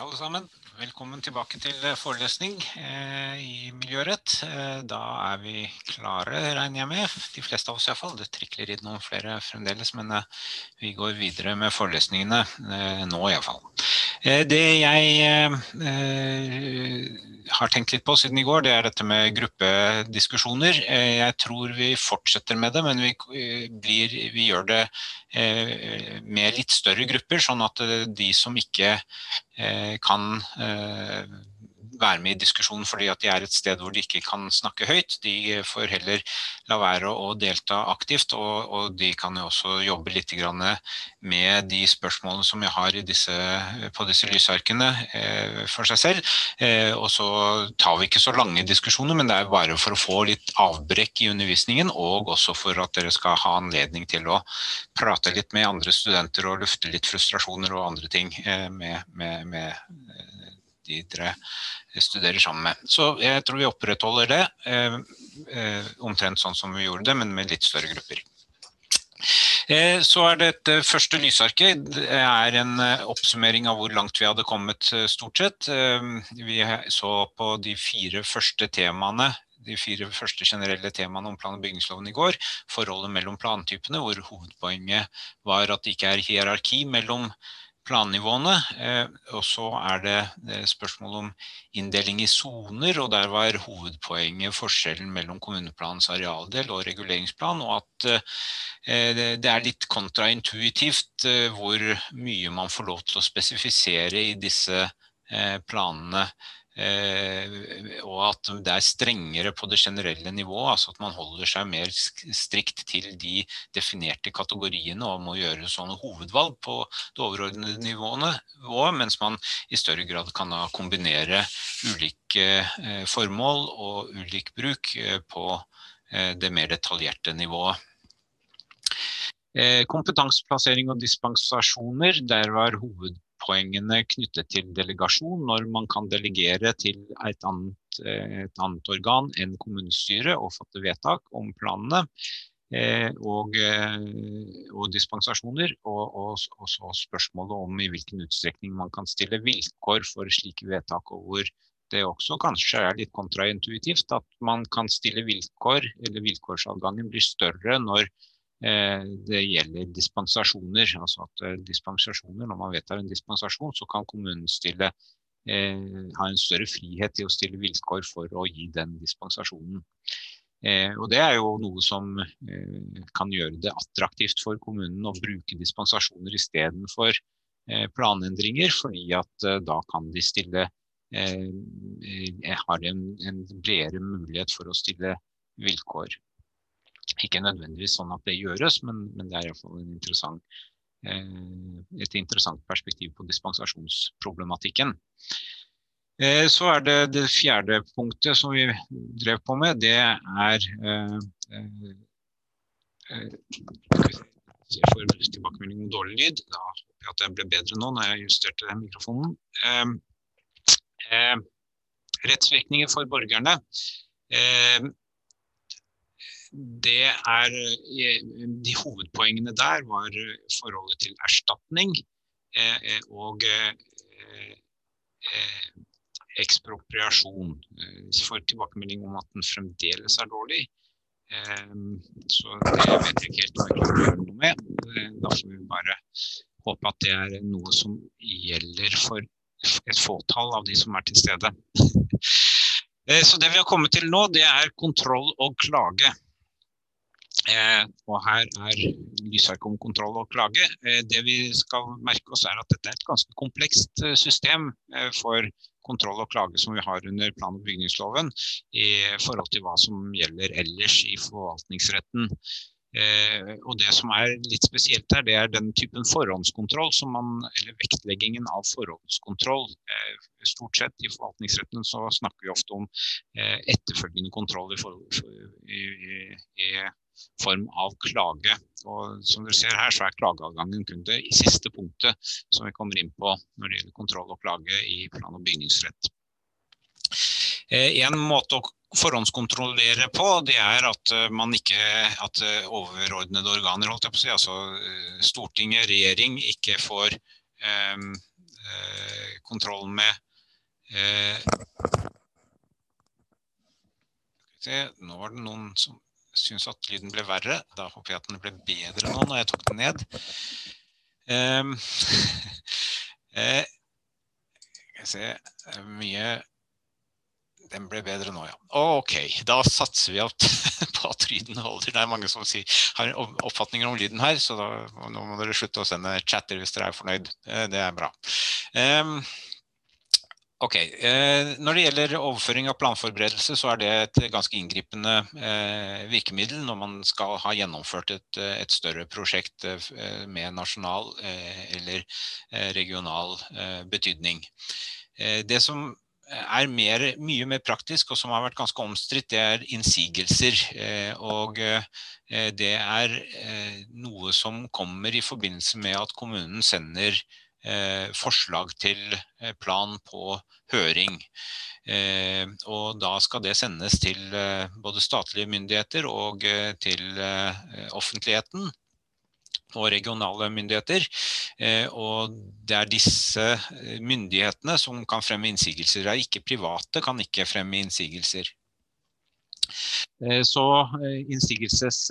Alle sammen. Velkommen tilbake til eh, forelesning eh, i miljørett. Eh, da er vi klare, regner jeg med. De fleste av oss i hvert fall. Det trikler inn noen flere fremdeles, men eh, vi går videre med forelesningene eh, nå i hvert fall. Eh, det jeg har tenkt litt på siden i går, det er dette med gruppediskusjoner. jeg tror vi fortsetter med det, men vi, blir, vi gjør det med litt større grupper, sånn at de som ikke Eh, kan eh, være med i diskusjonen fordi at de er et sted hvor de ikke kan snakke høyt. De får heller la være å delta aktivt, og, og de kan jo også jobbe litt med de spørsmålene som jeg har disse, på disse lysarkene eh, for seg selv. Eh, og så tar vi ikke så lange diskusjoner, men det er bare for å få litt avbrekk i undervisningen, og også for at dere skal ha anledning til å prate litt med andre studenter og lufte litt frustrasjoner og andre ting eh, med, med, med de dere studerer sammen med. Så jeg tror vi opprettholder det eh, eh, omtrent sånn som vi gjorde det, men med litt større grupper. Eh, så er dette første lysarket. Det er en oppsummering av hvor langt vi hadde kommet stort sett. Vi så på de fire første temaene de fire første generelle temaene om plan- og bygningsloven i går. Forholdet mellom plantypene, hvor hovedpoenget var at det ikke er hierarki mellom plannivåene. Eh, og så er det eh, spørsmål om inndeling i soner, og der var hovedpoenget forskjellen mellom kommuneplanens arealdel og reguleringsplan, og at eh, det er litt kontraintuitivt hvor mye man får lov til å spesifisere i disse planene. Eh, og at det er strengere på det generelle nivået, altså at man holder seg mer strikt til de definerte kategoriene og må gjøre sånne hovedvalg på det overordnede nivåene, mens man i større grad kan kombinere ulike eh, formål og ulik bruk eh, på det mer detaljerte nivået. Kompetanseplassering og dispensasjoner, der var hoved poengene knyttet til delegasjon, når man kan delegere til et annet, eh, et annet organ enn kommunestyret og fatte vedtak om planene. Eh, og, eh, og, dispensasjoner, og, og, og, så spørsmålet om i hvilken utstrekning man kan stille vilkår for slike vedtak, og hvor det også kanskje er litt kontraintuitivt at man kan stille vilkår, eller vilkårsadgangen blir større når det gjelder dispensasjoner. altså at eh, dispensasjoner, Når man vedtar en dispensasjon, så kan kommunen stille, eh, ha en større frihet til å stille vilkår for å gi den dispensasjonen. Eh, og Det er jo noe som eh, kan gjøre det attraktivt for kommunen å bruke dispensasjoner istedenfor eh, planendringer, fordi at eh, da kan de stille har en, en bredere mulighet for å stille vilkår. Ikke nødvendigvis sånn at det gjøres, men, men det er iallfall interessant, eh, et interessant perspektiv på dispensasjonsproblematikken. Eh, så er det det fjerde punktet som vi drev på med. Det er eh, Jeg får tilbakemelding om dårlig lyd. Da håper jeg at jeg ble bedre nå når jeg justerte mikrofonen. rettsvirkninger for borgerne det er eh, De hovedpoengene der var eh, forholdet til erstatning eh, og ekspropriasjon. For tilbakemelding om at den fremdeles er dårlig. Så det vet jeg ikke helt hva jeg kan gjøre noe med. Da får vi bare håpe at det er noe som gjelder for et fåtall av de som er til stede. Så det vi har kommet til nå, det er kontroll og klage. Eh, og her er lysark om kontroll og klage. Eh, det vi skal merke oss er at dette er et ganske komplekst eh, system eh, for kontroll og klage som vi har under plan- og bygningsloven i forhold til hva som gjelder ellers i forvaltningsretten. Eh, og Det som er litt spesielt her, det er den typen forhåndskontroll man, eller vektleggingen av forhåndskontroll. Eh, stort sett i forvaltningsretten så snakker vi ofte om etterfølgende kontroll i, for, i, i, form av klage. Og som dere ser her, så er klageadgangen kun det i siste punktet som vi kommer inn på når det gjelder kontroll og klage i plan- og bygningsrett. Eh, en måte å forhåndskontrollere på, det er at eh, man ikke, at eh, overordnede organer, holdt jeg på å si, altså Stortinget, regjering, ikke får eh, kontroll med se, Nå var det noen som syntes at lyden ble verre. Da håper jeg at den ble bedre nå når jeg tok den ned. Um, eh, skal vi se Mye Den ble bedre nå, ja. OK, da satser vi på at lyden holder. Det er mange som sier, har oppfatninger om lyden her, så da, nå må dere slutte å sende chatter hvis dere er fornøyd. Eh, det er bra. Um, Ok, eh, Når det gjelder overføring av planforberedelse, så er det et ganske inngripende eh, virkemiddel når man skal ha gjennomført et, eh, et større prosjekt med nasjonal eller regional betydning. Det som er mer, mye mer praktisk, og som har vært ganske omstridt, det er innsigelser. Og det er noe som kommer i forbindelse med at kommunen sender forslag til eh, plan på høring. Eh, og da skal det sendes til både statlige myndigheter og til offentligheten og regionale myndigheter. Og det er disse myndighetene som kan fremme innsigelser. Det er ikke private kan ikke fremme innsigelser. Så innsigelses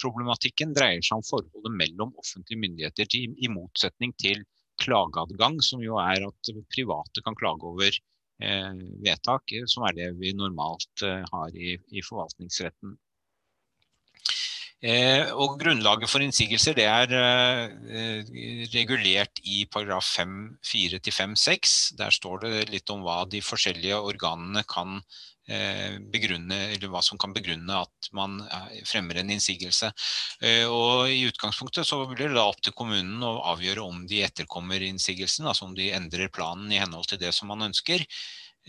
Problematikken dreier seg om forholdet mellom offentlige myndigheter, til, i motsetning til klageadgang, som jo er at private kan klage over eh, vedtak, eh, som er det vi normalt eh, har i, i forvaltningsretten. Eh, og Grunnlaget for innsigelser det er eh, regulert i paragraf 5-4-5-6. Der står det litt om hva de forskjellige organene kan begrunne, eller hva som kan begrunne at man eh, fremmer en innsigelse. Eh, og I utgangspunktet så blir det da opp til kommunen å avgjøre om de etterkommer innsigelsen, altså om de endrer planen i henhold til det som man ønsker.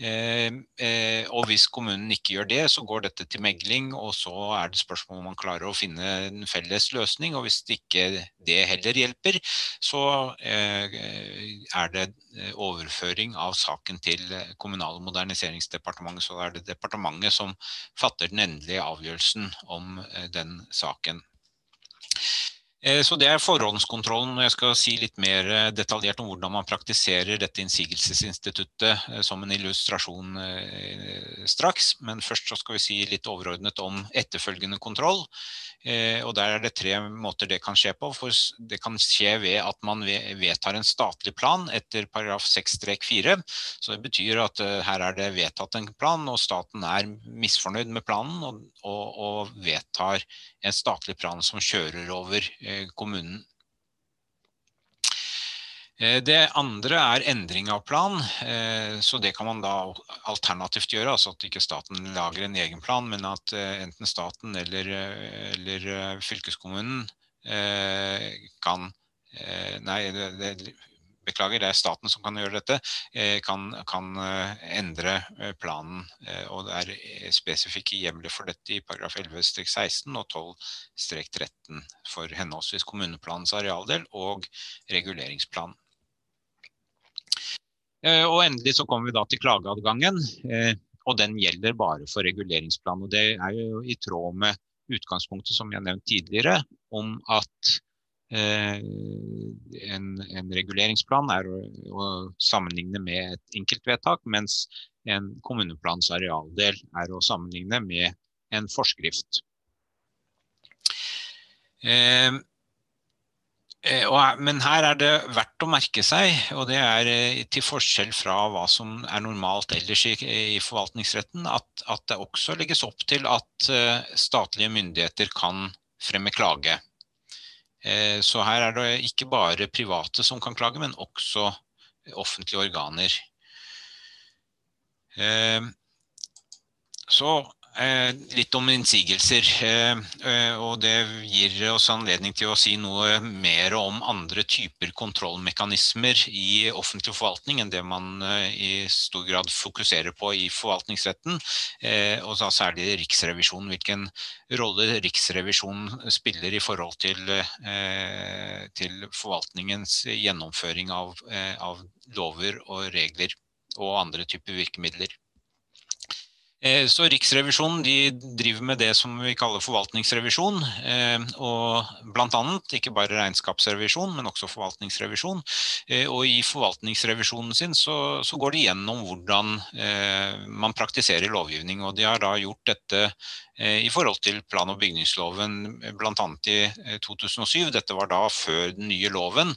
Eh, eh, og hvis kommunen ikke gjør det, så går dette til megling, og så er det spørsmål om man klarer å finne en felles løsning. Og hvis det ikke det heller hjelper, så eh, er det overføring av saken til Kommunal- og moderniseringsdepartementet. Så er det departementet som fatter den endelige avgjørelsen om den saken. Eh, så Det er forhåndskontrollen. og Jeg skal si litt mer eh, detaljert om hvordan man praktiserer dette innsigelsesinstituttet eh, som en illustrasjon straks. Men først så skal vi si litt overordnet om etterfølgende kontroll. Og Der er det tre måter det kan skje på. For det kan skje ved at man vedtar en statlig plan etter paragraf 6-4. Så Det betyr at her er det vedtatt en plan, og staten er misfornøyd med planen og, og, og vedtar en statlig plan som kjører over Eh, kommunen. Eh, det andre er endring av plan. Eh, så det kan man da alternativt gjøre. Altså at ikke staten lager en egen plan, men at enten staten eller, eller fylkeskommunen kan Nei, det, beklager, det er staten som kan gjøre dette, eh, kan, kan eh, endre eh, planen. Og det er spesifikke hjemler for dette i paragraf 11-16 og 12-13 for henholdsvis kommuneplanens arealdel og reguleringsplanen. Og endelig så kommer vi da til klageadgangen, og den gjelder bare for reguleringsplan. Og det er jo i tråd med utgangspunktet som jeg nevnte tidligere, om at Eh, en, en, reguleringsplan er å, å, sammenligne med et enkeltvedtak, mens en kommuneplans arealdel er å sammenligne med en forskrift. Eh, eh men her er det verdt å merke seg, og det er eh, til forskjell fra hva som er normalt ellers i, i forvaltningsretten, at, at, det også legges opp til at uh, statlige myndigheter kan fremme klage. Eh, så her er det ikke bare private som kan klage, men også offentlige organer. Eh, så Eh, litt om innsigelser. Eh, eh, og det gir oss anledning til å si noe mer om andre typer kontrollmekanismer i offentlig forvaltning enn det man i stor grad fokuserer på i forvaltningsretten. Og da særlig Riksrevisjonen. Hvilken rolle Riksrevisjonen spiller i forhold til, til forvaltningens gjennomføring av, av lover og regler og andre typer virkemidler. Eh, så Riksrevisjonen driver med det som vi kaller forvaltningsrevisjon. Eh, og annet, ikke bare regnskapsrevisjon, men også forvaltningsrevisjon. Eh, og i forvaltningsrevisjonen sin så, så går de gjennom hvordan man praktiserer lovgivning. Og de har da gjort dette i forhold til plan- og bygningsloven bl.a. i 2007. Dette var da før den nye loven.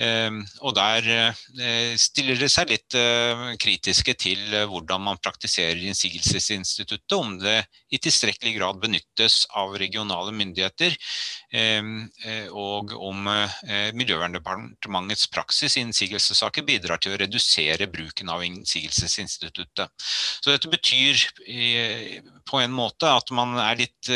Ehm, og der eh, stiller det seg litt eh, kritiske til eh, hvordan man praktiserer innsigelsesinstituttet, om det i tilstrekkelig grad benyttes av regionale myndigheter, og om Miljøverndepartementets praksis i innsigelsessaker bidrar til å redusere bruken av innsigelsesinstituttet. Så dette betyr på en måte at man er litt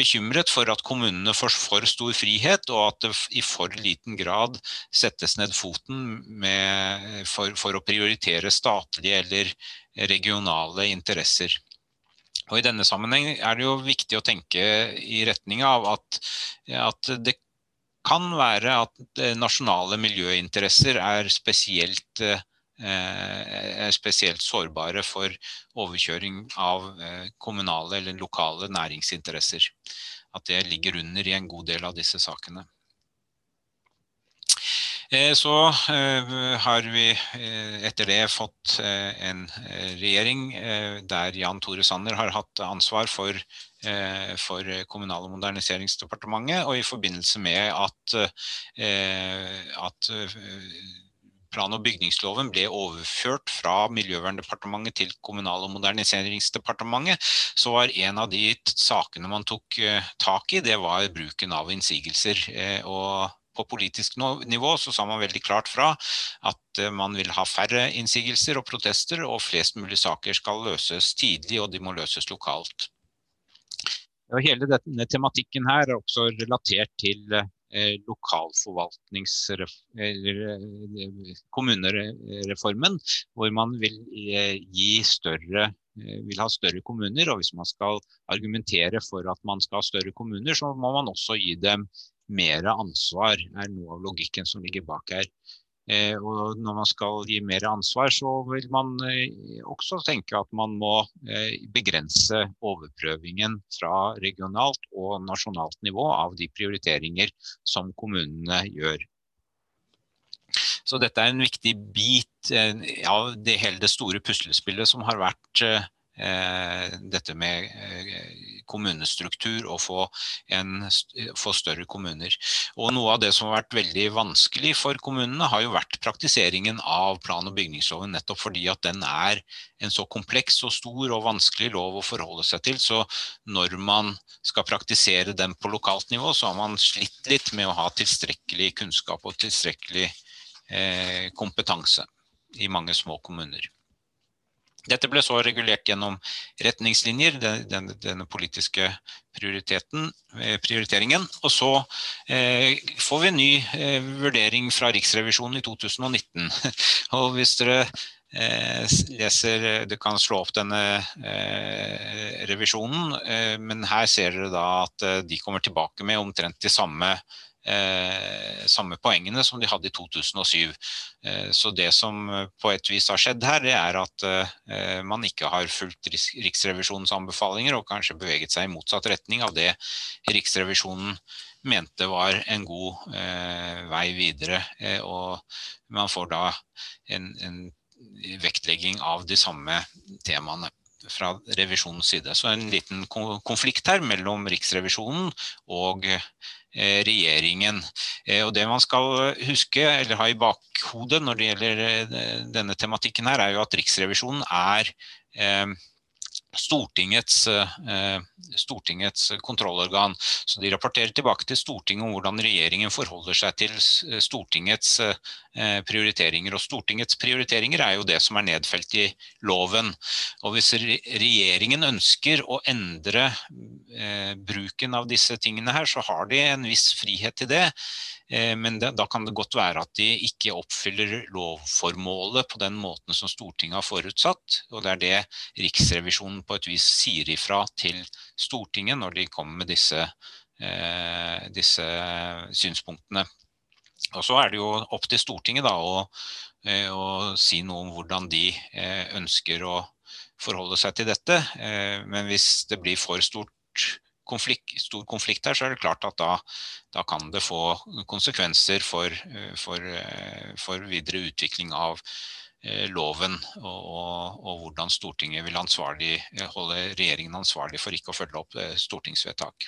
bekymret for at kommunene får for stor frihet, og at det i for liten grad settes ned foten med, for, for, å prioritere statlige eller regionale interesser. Og I denne sammenheng er det jo viktig å tenke i retning av at, at det kan være at nasjonale miljøinteresser er spesielt, eh, er spesielt sårbare for overkjøring av eh, kommunale eller lokale næringsinteresser. At det ligger under i en god del av disse sakene. Eh, så eh, har vi eh, etter det fått en regjering der Jan Tore Sanner har hatt ansvar for, for Kommunal- og moderniseringsdepartementet. Og i forbindelse med at, at plan- og bygningsloven ble overført fra Miljøverndepartementet til Kommunal- og moderniseringsdepartementet, så var en av de sakene man tok tak i, det var bruken av innsigelser. Og på politisk nivå så sa man veldig klart fra at eh, man vil ha færre innsigelser og protester, og flest mulig saker skal løses tidlig, og de må løses lokalt. Og hele denne tematikken her er også relatert til eh, kommunereformen, hvor man vil eh, større vil ha større kommuner, og hvis man skal argumentere for at man skal ha større kommuner, så må man også gi dem mer ansvar, er noe av logikken som ligger bak her. Eh, og når man skal gi mer ansvar, så vil man eh, også tenke at man må eh, begrense overprøvingen fra regionalt og nasjonalt nivå av de prioriteringer som kommunene gjør. Så dette er en viktig bit av det hele det store puslespillet som har vært Eh, dette med eh, kommunestruktur og få, en, få, større kommuner. Og Noe av det som har vært veldig vanskelig for kommunene, har jo vært praktiseringen av plan- og bygningsloven. Nettopp fordi at den er en så kompleks og stor og vanskelig lov å forholde seg til. Så når man skal praktisere den på lokalt nivå, så har man slitt litt med å ha tilstrekkelig kunnskap og tilstrekkelig eh, kompetanse i mange små kommuner. Dette ble så regulert gjennom retningslinjer, denne, denne politiske eh, prioriteringen. Og så eh, får vi en ny eh, vurdering fra Riksrevisjonen i 2019. Og hvis dere eh, leser Du kan slå opp denne eh, revisjonen, eh, men her ser dere da at de kommer tilbake med omtrent de samme eh, samme poengene som de hadde i 2007. Eh, så det som eh, på et vis har skjedd her, det er at eh, man ikke har fulgt Riksrevisjonens anbefalinger og kanskje beveget seg i motsatt retning av det Riksrevisjonen mente var en god eh, vei videre. Eh, og man får da en, en vektlegging av de samme temaene fra revisjonens side. Så en liten konflikt her mellom Riksrevisjonen og regjeringen. Eh, og Det man skal huske eller ha i bakhodet når det gjelder eh, denne tematikken, her, er jo at Riksrevisjonen er Stortingets, eh, Stortingets, kontrollorgan. Så de rapporterer tilbake til Stortinget om hvordan regjeringen forholder seg til Stortingets eh, prioriteringer. Og Stortingets prioriteringer er jo det som er nedfelt i loven. Og hvis regjeringen ønsker å endre eh, bruken av disse tingene her, så har de en viss frihet til det. Eh, men det, da kan det godt være at de ikke oppfyller lovformålet på den måten som Stortinget har forutsatt. Og det er det Riksrevisjonen på et vis sier ifra til Stortinget når de kommer med disse, eh, disse synspunktene. Og så er det jo opp til Stortinget da, å, eh, å, si noe om hvordan de eh, ønsker å forholde seg til dette. Men hvis det blir for stort konflikt, stor konflikt der, så er det klart at da, da kan det få konsekvenser for, for, for videre utvikling av loven og, og, og, hvordan Stortinget vil ansvarlig, holde regjeringen ansvarlig for ikke å følge opp stortingsvedtak.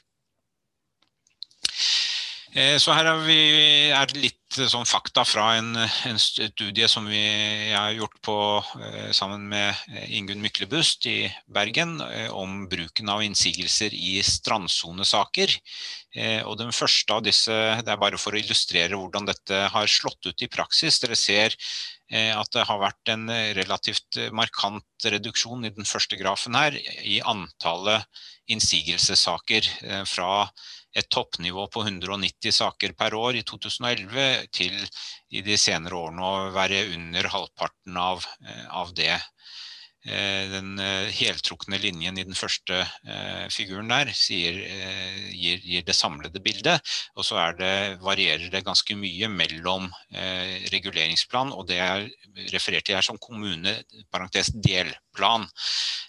Eh, så her er, vi, er litt eh, sånn fakta fra en, en, studie som vi har gjort på, eh, sammen med Ingunn Myklebust i Bergen om bruken av innsigelser i strandsonesaker. Og den første av disse, det er bare for å illustrere hvordan dette har slått ut i praksis. Dere ser at det har vært en relativt markant reduksjon i den første grafen her i antallet innsigelsessaker fra et toppnivå på 190 saker per år i 2011 til i de senere årene å være under halvparten av, eh, av det. Eh, den eh, heltrukne linjen i den første figuren der sier, gir, gir, det samlede bildet. Og så det, varierer det ganske mye mellom reguleringsplan og det er referert til her som kommune, parentes delplan.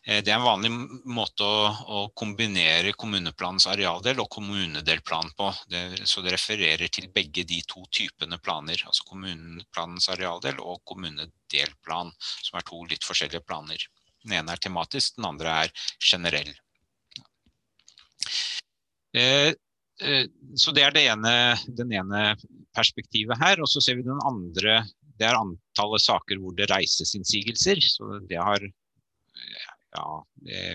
Det er en vanlig måte å, å kombinere kommuneplanens arealdel og kommunedelplan på. Det, så det refererer til begge de to typene planer, altså kommuneplanens arealdel og kommunedelplan, som er to litt forskjellige planer. Den ene er tematisk, den andre er generell. Eh, eh, så det er det ene, den ene perspektivet her. Og så ser vi den andre, det er antallet saker hvor det reises innsigelser. Så det har ja,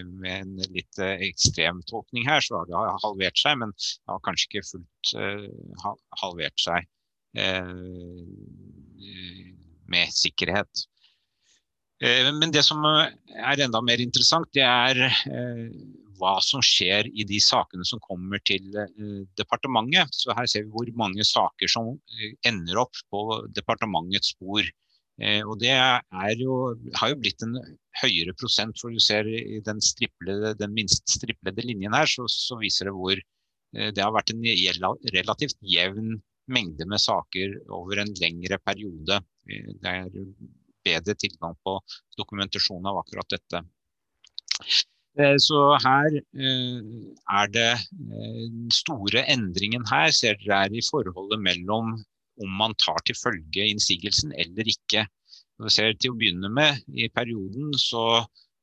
med en litt eh, ekstrem tolkning her, så har det halvert seg, men det har kanskje ikke fullt halvert seg med sikkerhet. Eh, men det som eh, er enda mer interessant, det er eh, hva som skjer i de sakene som kommer til departementet. Så her ser vi hvor mange saker som ender opp på departementets spor. Og det jo, har jo blitt en høyere prosent, for du ser i den, den minst striplede linjen her, så, så, viser det hvor det har vært en relativt jevn mengde med saker over en lengre periode. Det er bedre tilgang på dokumentasjon av akkurat dette. Eh, så her eh, er det eh, den store endringen her ser dere er i forholdet mellom om man tar til følge innsigelsen eller ikke. Vi ser Til å begynne med, i perioden så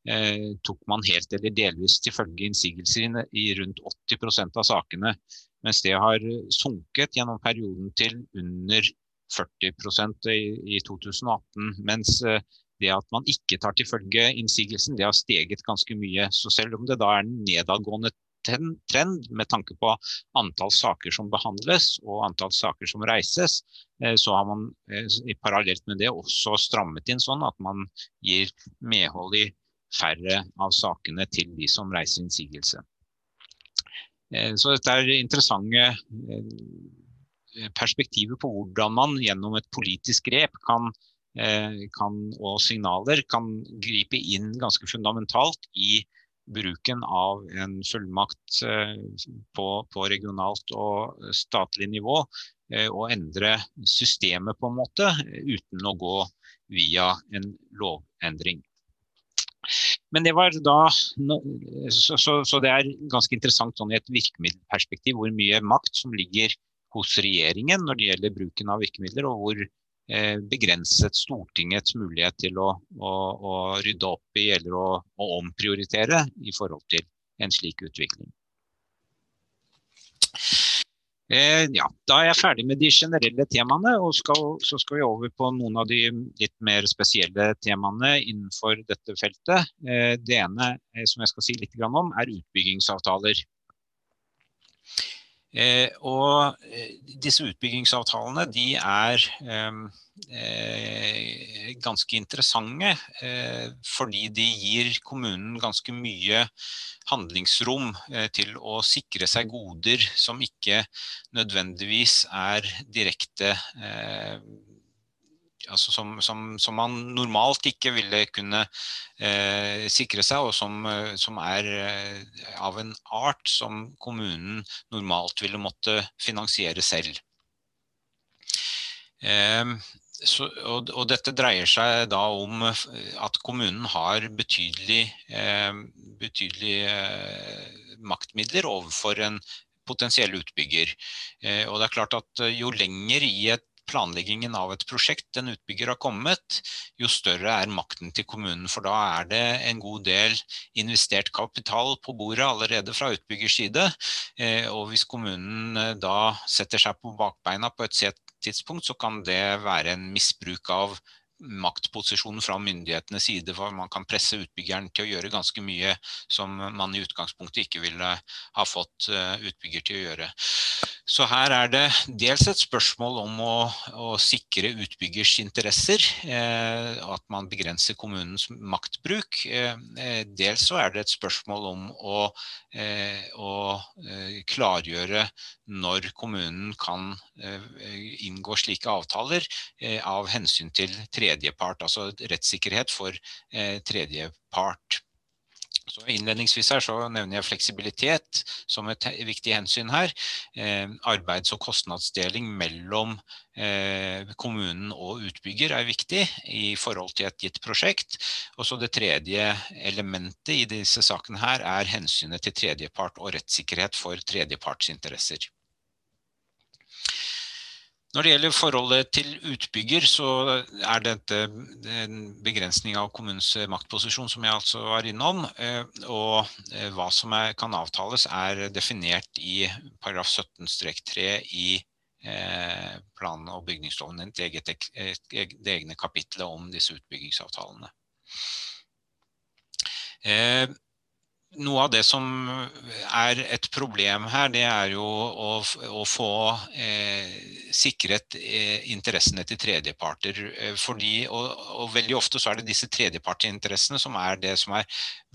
eh, tok man helt eller delvis til følge innsigelser i rundt 80% av sakene. Mens det har sunket gjennom perioden til under 40 i, i 2018. Mens eh, det at man ikke tar til følge innsigelsen, det har steget ganske mye. Så selv om det da er en nedadgående trend med tanke på antall saker som behandles og antall saker som reises, eh, så har man eh, parallelt med det også strammet inn sånn at man gir medhold i færre av sakene til de som reiser innsigelse. Så dette er interessante perspektivet på hvordan man gjennom et politisk grep kan, eh, kan, og signaler kan gripe inn ganske fundamentalt i bruken av en fullmakt eh, på, på regionalt og statlig nivå. Eh, og endre systemet på en måte, uten å gå via en lovendring. Men det var da så, så, så, det er ganske interessant sånn i et virkemiddelperspektiv hvor mye makt som ligger hos regjeringen når det gjelder bruken av virkemidler, og hvor eh, begrenset Stortingets mulighet til å, å, å rydde opp i eller å, å, omprioritere i forhold til en slik utvikling. Eh, ja, Da er jeg ferdig med de generelle temaene, og skal, så skal vi over på noen av de litt mer spesielle temaene innenfor dette feltet. Eh, det ene som jeg skal si litt om, er utbyggingsavtaler. Eh, og eh, disse utbyggingsavtalene de er eh, eh, ganske interessante eh, fordi de gir kommunen ganske mye handlingsrom eh, til å sikre seg goder som ikke nødvendigvis er direkte altså som, som, som, man normalt ikke ville kunne eh, sikre seg, og som, eh, som er eh, av en art som kommunen normalt ville måtte finansiere selv. Så, og, og, dette dreier seg da om at kommunen har betydelig, eh, betydelig eh, maktmidler overfor en potensiell utbygger. Eh, og det er klart at jo lenger i et planleggingen av et prosjekt en utbygger har kommet, jo større er makten til kommunen. For da er det en god del investert kapital på bordet allerede fra utbyggers side. Og hvis kommunen da setter seg på bakbeina på et sett tidspunkt, så kan det være en misbruk av maktposisjonen fra myndighetenes side. For man kan presse utbyggeren til å gjøre ganske mye som man i utgangspunktet ikke ville ha fått eh, utbygger til å gjøre. Så her er det dels et spørsmål om å, å sikre utbyggers interesser, eh, at man begrenser kommunens maktbruk. Eh, eh, dels så er det et spørsmål om å, eh, å eh, klargjøre når kommunen kan eh, inngå slike avtaler av hensyn til tredjepart, altså rettssikkerhet for tredjepart. Så innledningsvis her så nevner jeg fleksibilitet som et viktig hensyn her. Eh, arbeids- og kostnadsdeling mellom eh, kommunen og utbygger er viktig i forhold til et gitt prosjekt. Og så det tredje elementet i disse sakene her er hensynet til tredjepart og rettssikkerhet for tredjepartsinteresser. Når det gjelder forholdet til utbygger, så er dette en begrensning av kommunens maktposisjon, som jeg altså var innom. Eh, og eh, hva som er, kan avtales, er definert i paragraf 17-3 i eh, plan- og bygningsloven, det, det egne kapitlet om disse utbyggingsavtalene noe av det som er et problem her, det er jo å, å få eh, sikret eh, interessene til tredjeparter. Eh, fordi, og, og, veldig ofte så er det disse tredjepartsinteressene som er det som er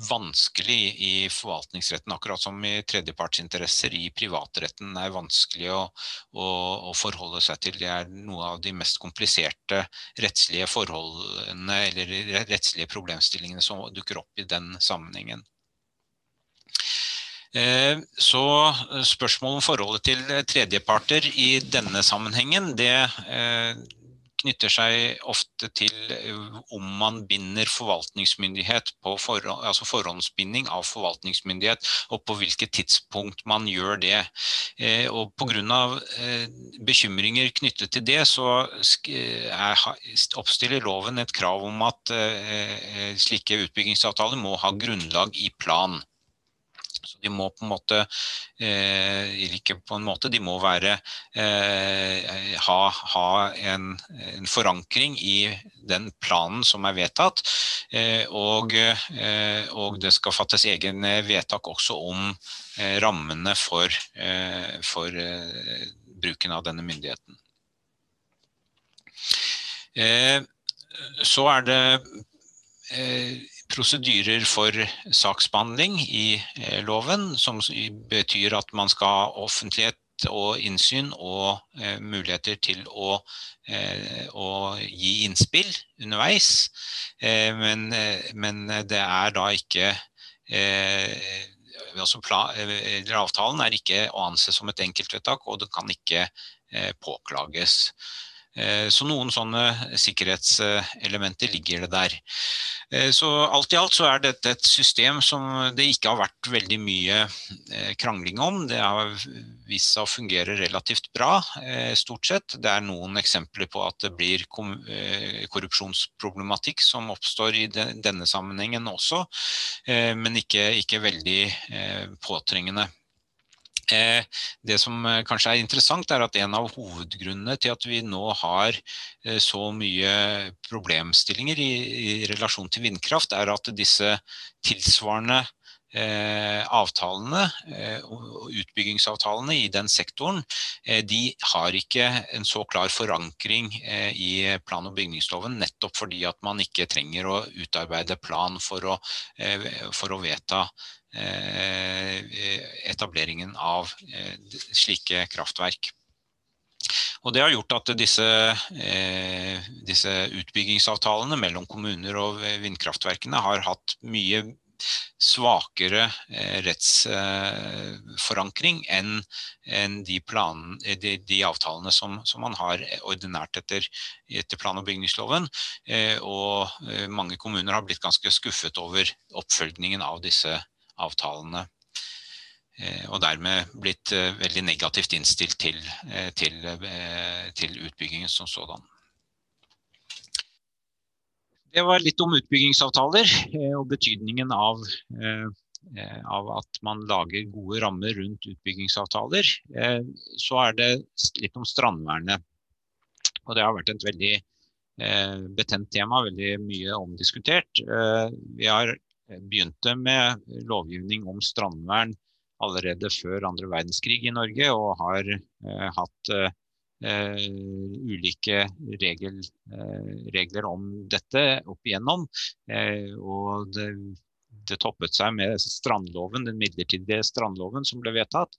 vanskelig i forvaltningsretten. Akkurat som i tredjepartsinteresser i privatretten er vanskelig å, å, å, forholde seg til. Det er noe av de mest kompliserte rettslige forholdene eller rettslige problemstillingene som dukker opp i den sammenhengen. Eh, så eh, spørsmålet om forholdet til eh, tredjeparter i denne sammenhengen, det knytter seg ofte til om man binder forvaltningsmyndighet på forhånd, altså forhåndsbinding av forvaltningsmyndighet, og på hvilket tidspunkt man gjør det. Og Pga. bekymringer knyttet til det, så oppstiller loven et krav om at slike utbyggingsavtaler må ha grunnlag i plan. De må på en måte eh, Ikke på en måte, de må være eh, ha, ha en, en, forankring i den planen som er vedtatt. Eh, og, eh, og, det skal fattes egen vedtak også om eh, rammene for, eh, for bruken av denne myndigheten. så er det prosedyrer for saksbehandling i eh, loven, som betyr at man skal ha offentlighet og innsyn og eh, muligheter til å, eh, å, gi innspill underveis. Men, men, det er da ikke altså plan, Avtalen er ikke å anse som et enkeltvedtak, og det kan ikke påklages. Eh, så noen sånne sikkerhetselementer ligger det der. Eh, så alt i alt så er dette et system som det ikke har vært veldig mye eh, krangling om. Det har vist seg å fungere relativt bra, stort sett. Det er noen eksempler på at det blir korrupsjonsproblematikk som oppstår i denne sammenhengen også, men ikke, ikke veldig påtrengende. Eh, det som eh, kanskje er interessant, er at en av hovedgrunnene til at vi nå har eh, så mye problemstillinger i, i relasjon til vindkraft, er at disse tilsvarende Eh, avtalene, eh, utbyggingsavtalene i den sektoren, eh, de har ikke en så klar forankring i plan- og bygningsloven, nettopp fordi at man ikke trenger å utarbeide plan for å, for å vedta etableringen av slike kraftverk. Og Det har gjort at disse, disse utbyggingsavtalene mellom kommuner og vindkraftverkene har hatt mye svakere rettsforankring enn de, planen, de, de avtalene som, som, man har ordinært etter, etter plan- og bygningsloven. Og mange kommuner har blitt ganske skuffet over oppfølgingen av disse avtalene. Eh, og dermed blitt eh, veldig negativt innstilt til, eh, til, til utbyggingen som sådan. Det var litt om utbyggingsavtaler og betydningen av, av, at man lager gode rammer rundt utbyggingsavtaler. Så er det litt om strandvernet. Og det har vært et veldig betent tema, veldig mye omdiskutert. Vi har begynte med lovgivning om strandvern allerede før andre verdenskrig i Norge, og har eh, hatt eh, ulike regel, eh, regler om dette opp igjennom. og det, det toppet seg med strandloven, den midlertidige strandloven som ble vedtatt,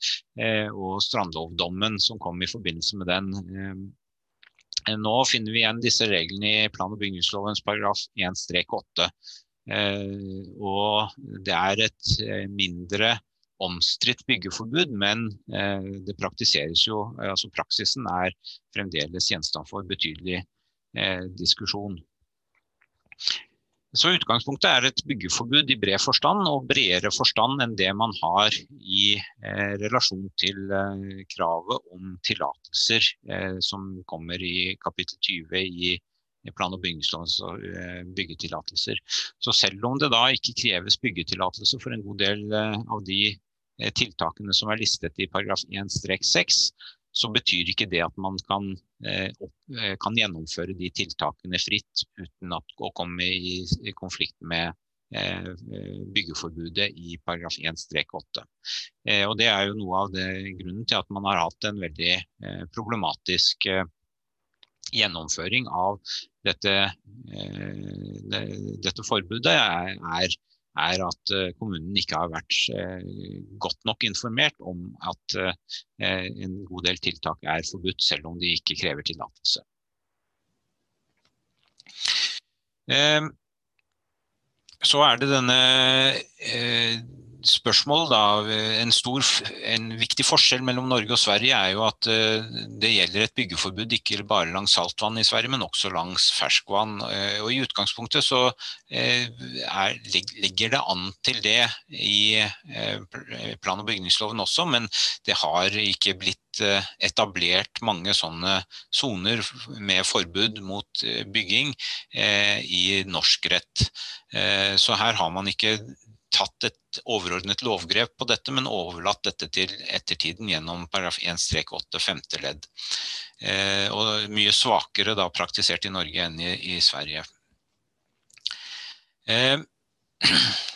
og strandlovdommen som kom i forbindelse med den. Nå finner vi igjen disse reglene i plan- og bygningslovens paragraf 1-8. Og det er et mindre omstridt byggeforbud, men eh, det praktiseres jo, altså praksisen er fremdeles gjenstand for betydelig eh, diskusjon. Så Utgangspunktet er et byggeforbud i bred forstand, og bredere forstand enn det man har i eh, relasjon til eh, kravet om tillatelser eh, som kommer i kapittel 20 i plan- og bygningslovens og byggetillatelser. Så selv om det da ikke kreves byggetillatelse for en god del av de Eh, tiltakene som er listet i paragraf 1-6, så betyr ikke det at man kan, eh, eh, kan, gjennomføre de tiltakene fritt uten å komme i konflikt med byggeforbudet i paragraf 1-8. Og Det er jo noe av det, grunnen til at man har hatt en veldig problematisk gjennomføring av dette, dette forbudet. er, er er at eh, kommunen ikke har vært eh, godt nok informert om at eh, en god del tiltak er forbudt, selv om de ikke krever tillatelse. Så er det denne spørsmål, da, en, stor, en, viktig forskjell mellom Norge og Sverige er jo at uh, det gjelder et byggeforbud ikke bare langs saltvann i Sverige, men også langs ferskvann. Uh, og I utgangspunktet så uh, er, ligger det an til det i plan- og bygningsloven også, men det har ikke blitt etablert mange sånne soner med forbud mot bygging i norsk rett. Så her har man ikke tatt et overordnet lovgrep på dette, men overlatt dette til ettertiden gjennom paragraf 1-8 femte ledd. Eh, og mye svakere da praktisert i Norge enn i, i Sverige. Eh,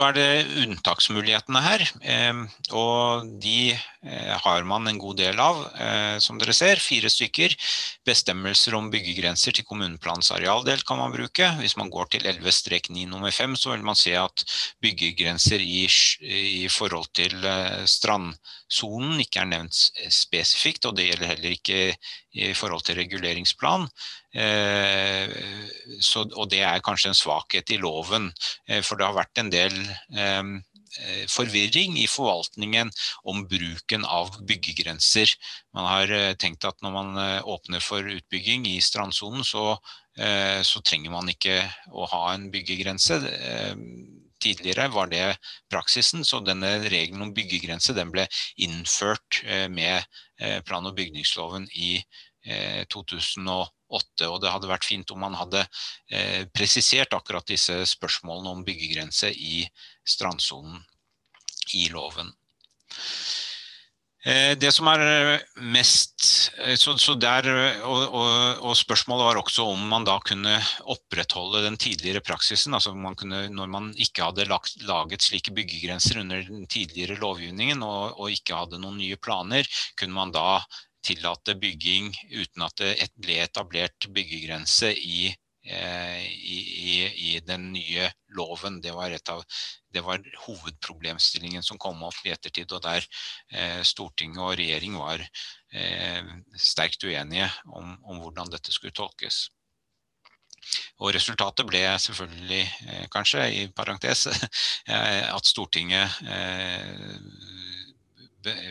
så er det unntaksmulighetene her, eh, og de eh, har man en god del av, eh, som dere ser. Fire stykker. Bestemmelser om byggegrenser til kommuneplanens arealdel kan man bruke. Hvis man går til 11-9 nummer 5, så vil man se at byggegrenser i, i forhold til strandsonen ikke er nevnt spesifikt, og det gjelder heller ikke i forhold til reguleringsplan. Eh, så, og det er kanskje en svakhet i loven, eh, for det har vært en del eh, forvirring i forvaltningen om bruken av byggegrenser. Man har tenkt at når man åpner for utbygging i strandsonen, så, så trenger man ikke å ha en byggegrense. Tidligere var det praksisen, så denne regelen om byggegrense den ble innført med plan- og bygningsloven i 2008. Og det hadde vært fint om man hadde eh, presisert akkurat disse spørsmålene om byggegrense i strandsonen i loven. Eh, det som er eh, mest eh, så, så der, og, og, og, spørsmålet var også om man da kunne opprettholde den tidligere praksisen. altså man kunne, Når man ikke hadde lagt, laget slike byggegrenser under den tidligere lovgivningen og, og, ikke hadde noen nye planer, kunne man da tillate bygging uten at det ble etablert byggegrense i, eh, i, i, i den nye loven. Det var, av, det var, hovedproblemstillingen som kom opp i ettertid, og der eh, Stortinget og regjering var eh, sterkt uenige om, om, hvordan dette skulle tolkes. Og resultatet ble selvfølgelig, kanskje, i parentes, at Stortinget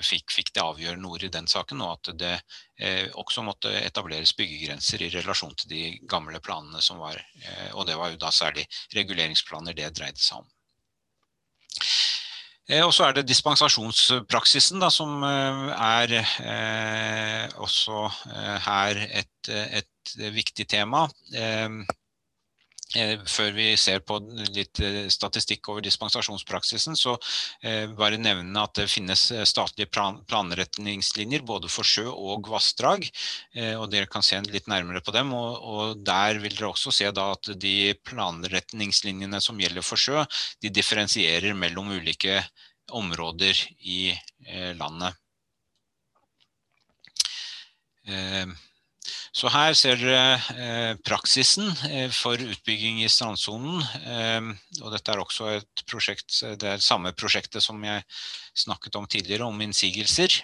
fikk, fikk, det avgjørende ord i den saken, og at det eh, også måtte etableres byggegrenser i relasjon til de gamle planene som var. Eh, og det var jo da særlig reguleringsplaner det dreide seg om. Eh, og så er det dispensasjonspraksisen da, som eh, er eh, også eh, her et, et, viktig tema. Eh, før vi ser på litt eh, statistikk over dispensasjonspraksisen, så eh, bare nevne at det finnes statlige plan planretningslinjer både for sjø og vassdrag. og Dere kan se litt nærmere på dem. og Der vil dere også se at de planretningslinjene som gjelder for sjø, de differensierer mellom ulike områder i landet. Så her ser dere eh, praksisen eh, for utbygging i strandsonen. Eh, og dette er også et prosjekt, det er samme prosjektet som jeg snakket om tidligere, om innsigelser.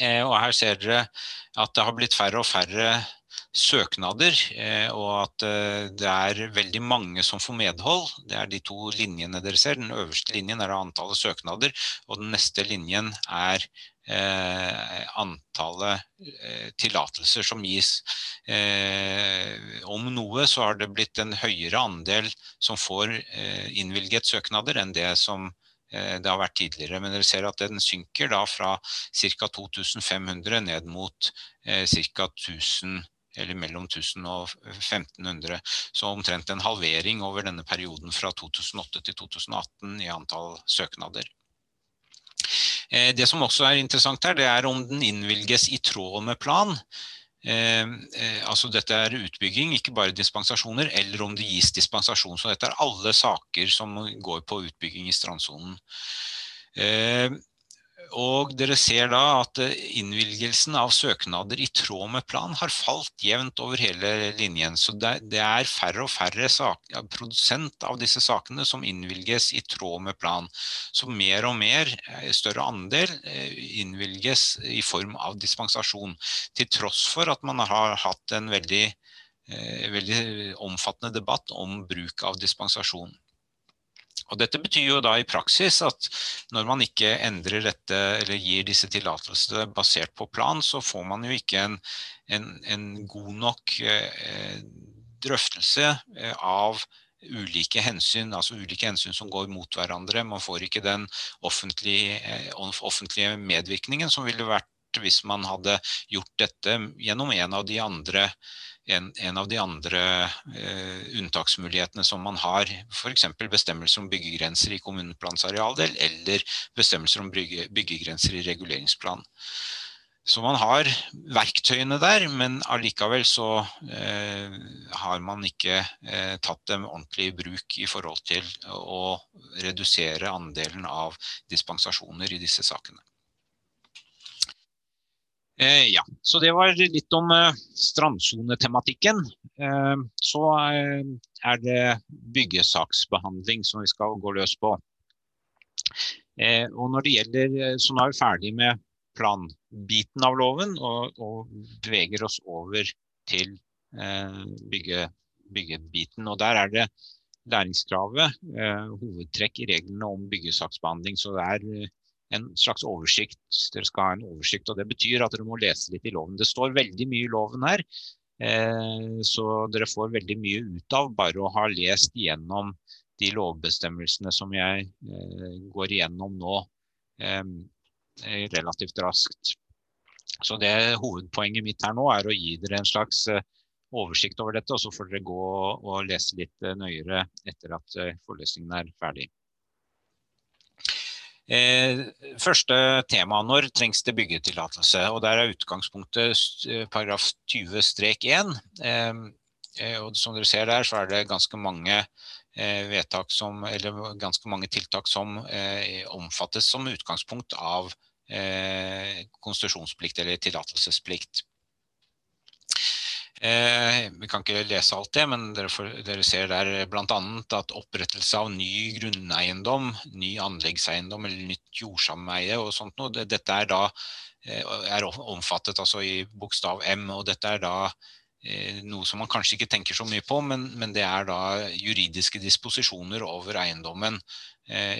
Og her ser dere at det har blitt færre og færre søknader, og at det er veldig mange som får medhold. Det er de to linjene dere ser. Den øverste linjen er antallet søknader, og den neste linjen er Eh, antallet eh, tillatelser som gis. Eh, om noe så har det blitt en høyere andel som får innvilget søknader enn det som det har vært tidligere. Men dere ser at den synker da fra ca. 2500 ned mot ca. 1000 eller mellom 1000 og 1500. Så omtrent en halvering over denne perioden fra 2008 til 2018 i antall søknader. Eh, det som også er interessant her, det er om den innvilges i tråd med plan. Eh, eh, altså dette er utbygging, ikke bare dispensasjoner, eller om det gis dispensasjon. Så dette er alle saker som går på utbygging i strandsonen. Og dere ser da at eh, innvilgelsen av søknader i tråd med plan har falt jevnt over hele linjen. Så det, er færre og færre saker, produsent av disse sakene som innvilges i tråd med plan. Så mer og mer, eh, større andel, eh, innvilges i form av dispensasjon. Til tross for at man har hatt en veldig, veldig omfattende debatt om bruk av dispensasjon. Og dette betyr jo da i praksis at når man ikke endrer dette eller gir disse tillatelsene basert på plan, så får man jo ikke en, en, en god nok eh, drøftelse eh, av ulike hensyn, altså ulike hensyn som går mot hverandre. Man får ikke den offentlige, eh, offentlige medvirkningen som ville vært hvis man hadde gjort dette gjennom en av de andre en, en av de andre eh, unntaksmulighetene som man har, f.eks. bestemmelser om byggegrenser i kommuneplans arealdel, eller bestemmelser om bygge, byggegrenser i reguleringsplan. Så man har verktøyene der, men allikevel så eh, har man ikke eh, tatt dem ordentlig i bruk i forhold til å redusere andelen av dispensasjoner i disse sakene. Eh, ja, så det var litt om eh, strandsonetematikken. Eh, så eh, er det byggesaksbehandling som vi skal gå løs på. Eh, og når det gjelder, eh, Så nå er vi ferdig med planbiten av loven og, og beveger oss over til bygge, byggebiten. Og der er det læringskravet, hovedtrekk i reglene om byggesaksbehandling. Så det er en slags oversikt. Dere skal ha en oversikt, og Det betyr at dere må lese litt i loven. Det står veldig mye i loven her, eh, så dere får veldig mye ut av bare å ha lest igjennom de lovbestemmelsene som jeg eh, går igjennom nå eh, relativt raskt. Så det Hovedpoenget mitt her nå er å gi dere en slags oversikt over dette, og så får dere gå og lese litt nøyere etter at forelesningen er ferdig. Eh, første tema, når trengs det byggetillatelse? Og Der er utgangspunktet eh, paragraf 20-1. Eh, eh, og Som dere ser der, så er det ganske mange eh, vedtak som, eller ganske mange tiltak som eh, omfattes som utgangspunkt av konsesjonsplikt eller tillatelsesplikt. Eh, vi kan ikke lese alt det, men dere, får, dere ser der bl.a. at opprettelse av ny grunneiendom, ny anleggseiendom eller nytt jordsameie og sånt noe, det, dette er da eh, er omfattet altså i bokstav M. og Dette er da noe som man kanskje ikke tenker så mye på, men, men det er da juridiske disposisjoner over eiendommen.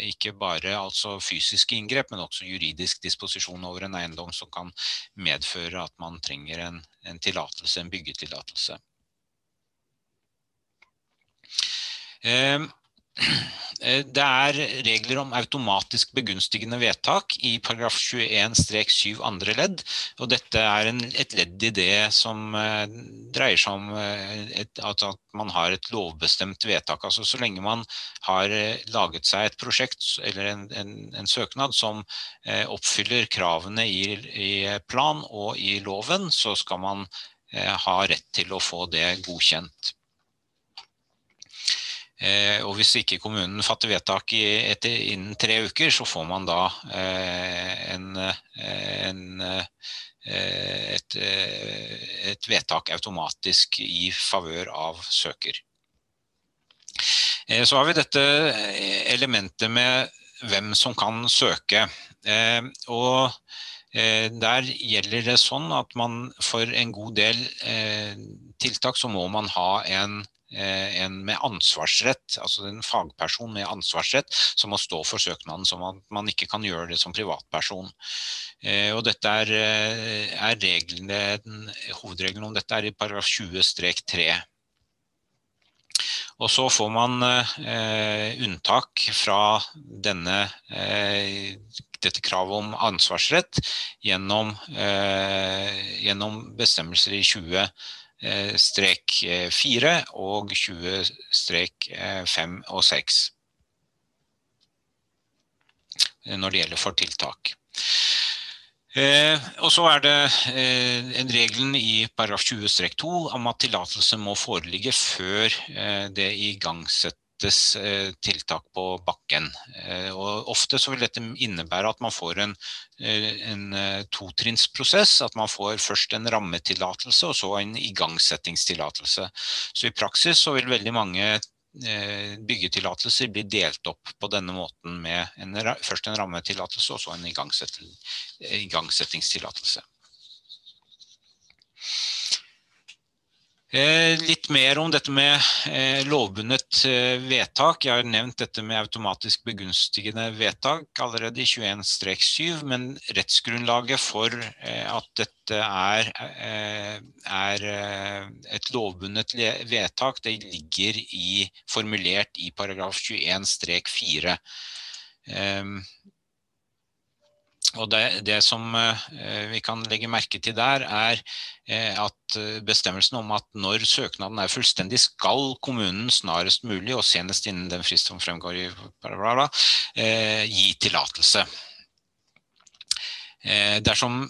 Ikke bare altså fysiske inngrep, men også juridisk disposisjon over en eiendom som kan medføre at man trenger en, en tillatelse, en byggetillatelse. Eh, det er regler om automatisk begunstigende vedtak i paragraf 21-7 andre ledd. og Dette er en, et ledd i det som eh, dreier seg om eh, et, at, man har et lovbestemt vedtak. Altså Så lenge man har laget seg et prosjekt eller en, en, en søknad som oppfyller kravene i, i, plan og i loven, så skal man ha rett til å få det godkjent. Eh, og hvis ikke kommunen fatter vedtak i, etter, innen tre uker, så får man da eh, en, eh, en, eh, et, eh, et, vedtak automatisk i favør av søker. Så har vi dette elementet med hvem som kan søke. og der gjelder det sånn at man for en god del tiltak så må man ha en en med ansvarsrett, altså en fagperson med ansvarsrett, som må stå for søknaden, som at man ikke kan gjøre det som privatperson. Eh, og dette er, eh, er reglene, Hovedregelen om dette er i paragraf 20-3. Og så får man eh, unntak fra denne, eh, dette kravet om ansvarsrett gjennom, eh, gjennom bestemmelser i 20 Eh, strek 4 eh, og 20 strek 5 eh, og 6 når det gjelder for tiltak. Eh, og så er det eh, en regelen i paragraf 20-2 om at tillatelse må foreligge før eh, det igangsettes rettes eh, tiltak på bakken. Eh, og ofte så vil dette innebære at man får en, eh, en totrinnsprosess. At man får først en rammetillatelse og så en igangsettingstillatelse. Så i praksis så vil veldig mange byggetillatelser bli delt opp på denne måten med en, først en rammetillatelse og så en igangsettingstillatelse. Litt mer om dette med eh, lovbundet eh, vedtak. Jeg har nevnt dette med automatisk begunstigende vedtak allerede i 21-7, men rettsgrunnlaget for at dette er, er et lovbundet vedtak, det ligger i, formulert i paragraf 21-4. Og det, det, som eh, vi kan legge merke til der, er eh, at eh, bestemmelsen om at når søknaden er fullstendig, skal kommunen snarest mulig, og senest innen den frist som fremgår i bla, gi tillatelse. Dersom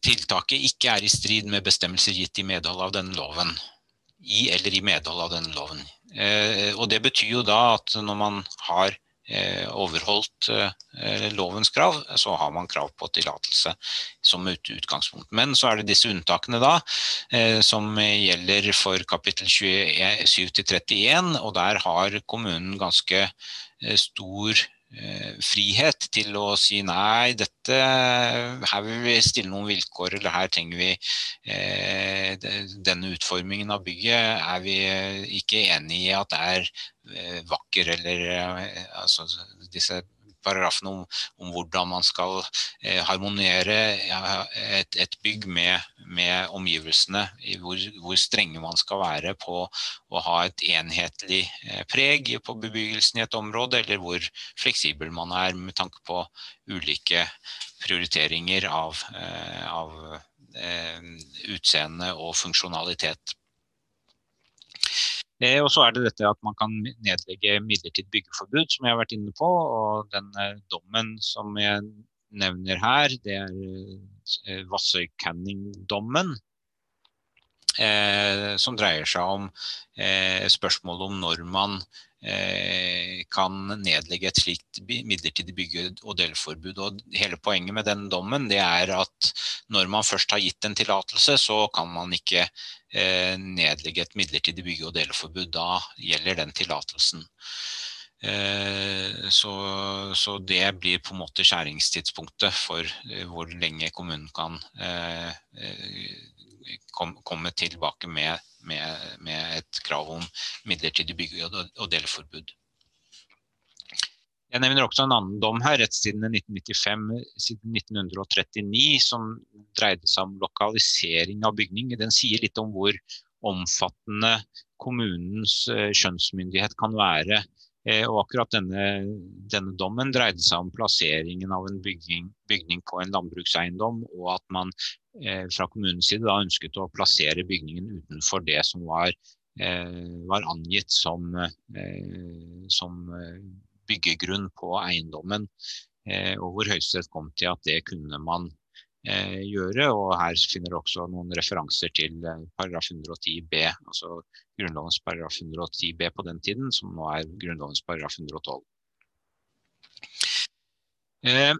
tiltaket ikke er i strid med bestemmelser gitt i medhold av denne loven. I eller i medhold av denne loven. Og det betyr jo da at når man har overholdt eh, lovens krav, så har man krav på tillatelse som utgangspunkt. Men så er det disse unntakene da, eh, som gjelder for kapittel 27-31, og der har kommunen ganske stor frihet til å si nei, dette, her vil vi stille noen vilkår, eller her trenger vi denne utformingen av bygget. Er vi ikke enig i at det er Eh, vakker, eller eh, altså, disse paragrafene om, om, hvordan man skal eh, harmonere et, et bygg med, med omgivelsene. Hvor, hvor, strenge man skal være på å ha et enhetlig eh, preg på bebyggelsen i et område, eller hvor fleksibel man er med tanke på ulike prioriteringer av, eh, av eh, utseende og funksjonalitet. Eh, og så er det dette at man kan nedlegge midlertidig byggeforbud, som jeg har vært inne på. Og den dommen som jeg nevner her, det er eh, Vassøy Canning-dommen. Eh, som dreier seg om eh, spørsmålet om når man Eh, kan nedlegge et slikt midlertidig bygge- og delforbud. Og hele poenget med den dommen det er at når man først har gitt en tillatelse, så kan man ikke eh, nedlegge et midlertidig bygge- og deleforbud. Da gjelder den tillatelsen. Eh, så, så, det blir på en måte skjæringstidspunktet for hvor lenge kommunen kan komme tilbake med, med, med et krav om midlertidig bygge- og deleforbud. Jeg nevner også en annen dom her, rettstiden 1995 siden 1939, som dreide seg om lokalisering av bygning. Den sier litt om hvor omfattende kommunens eh, skjønnsmyndighet kan være. Eh, og akkurat denne, denne, dommen dreide seg om plasseringen av en bygning, bygning på en landbrukseiendom, og at man eh, fra kommunens side da ønsket å plassere bygningen utenfor det som var, eh, var angitt som, eh, som byggegrunn på eiendommen. Eh, og hvor Høyesterett kom til at det kunne man eh, gjøre. Og her finner du også noen referanser til eh, paragraf 110 b, altså Grunnlovens paragraf 110 b på den tiden, som nå er Grunnlovens paragraf 112. Eh,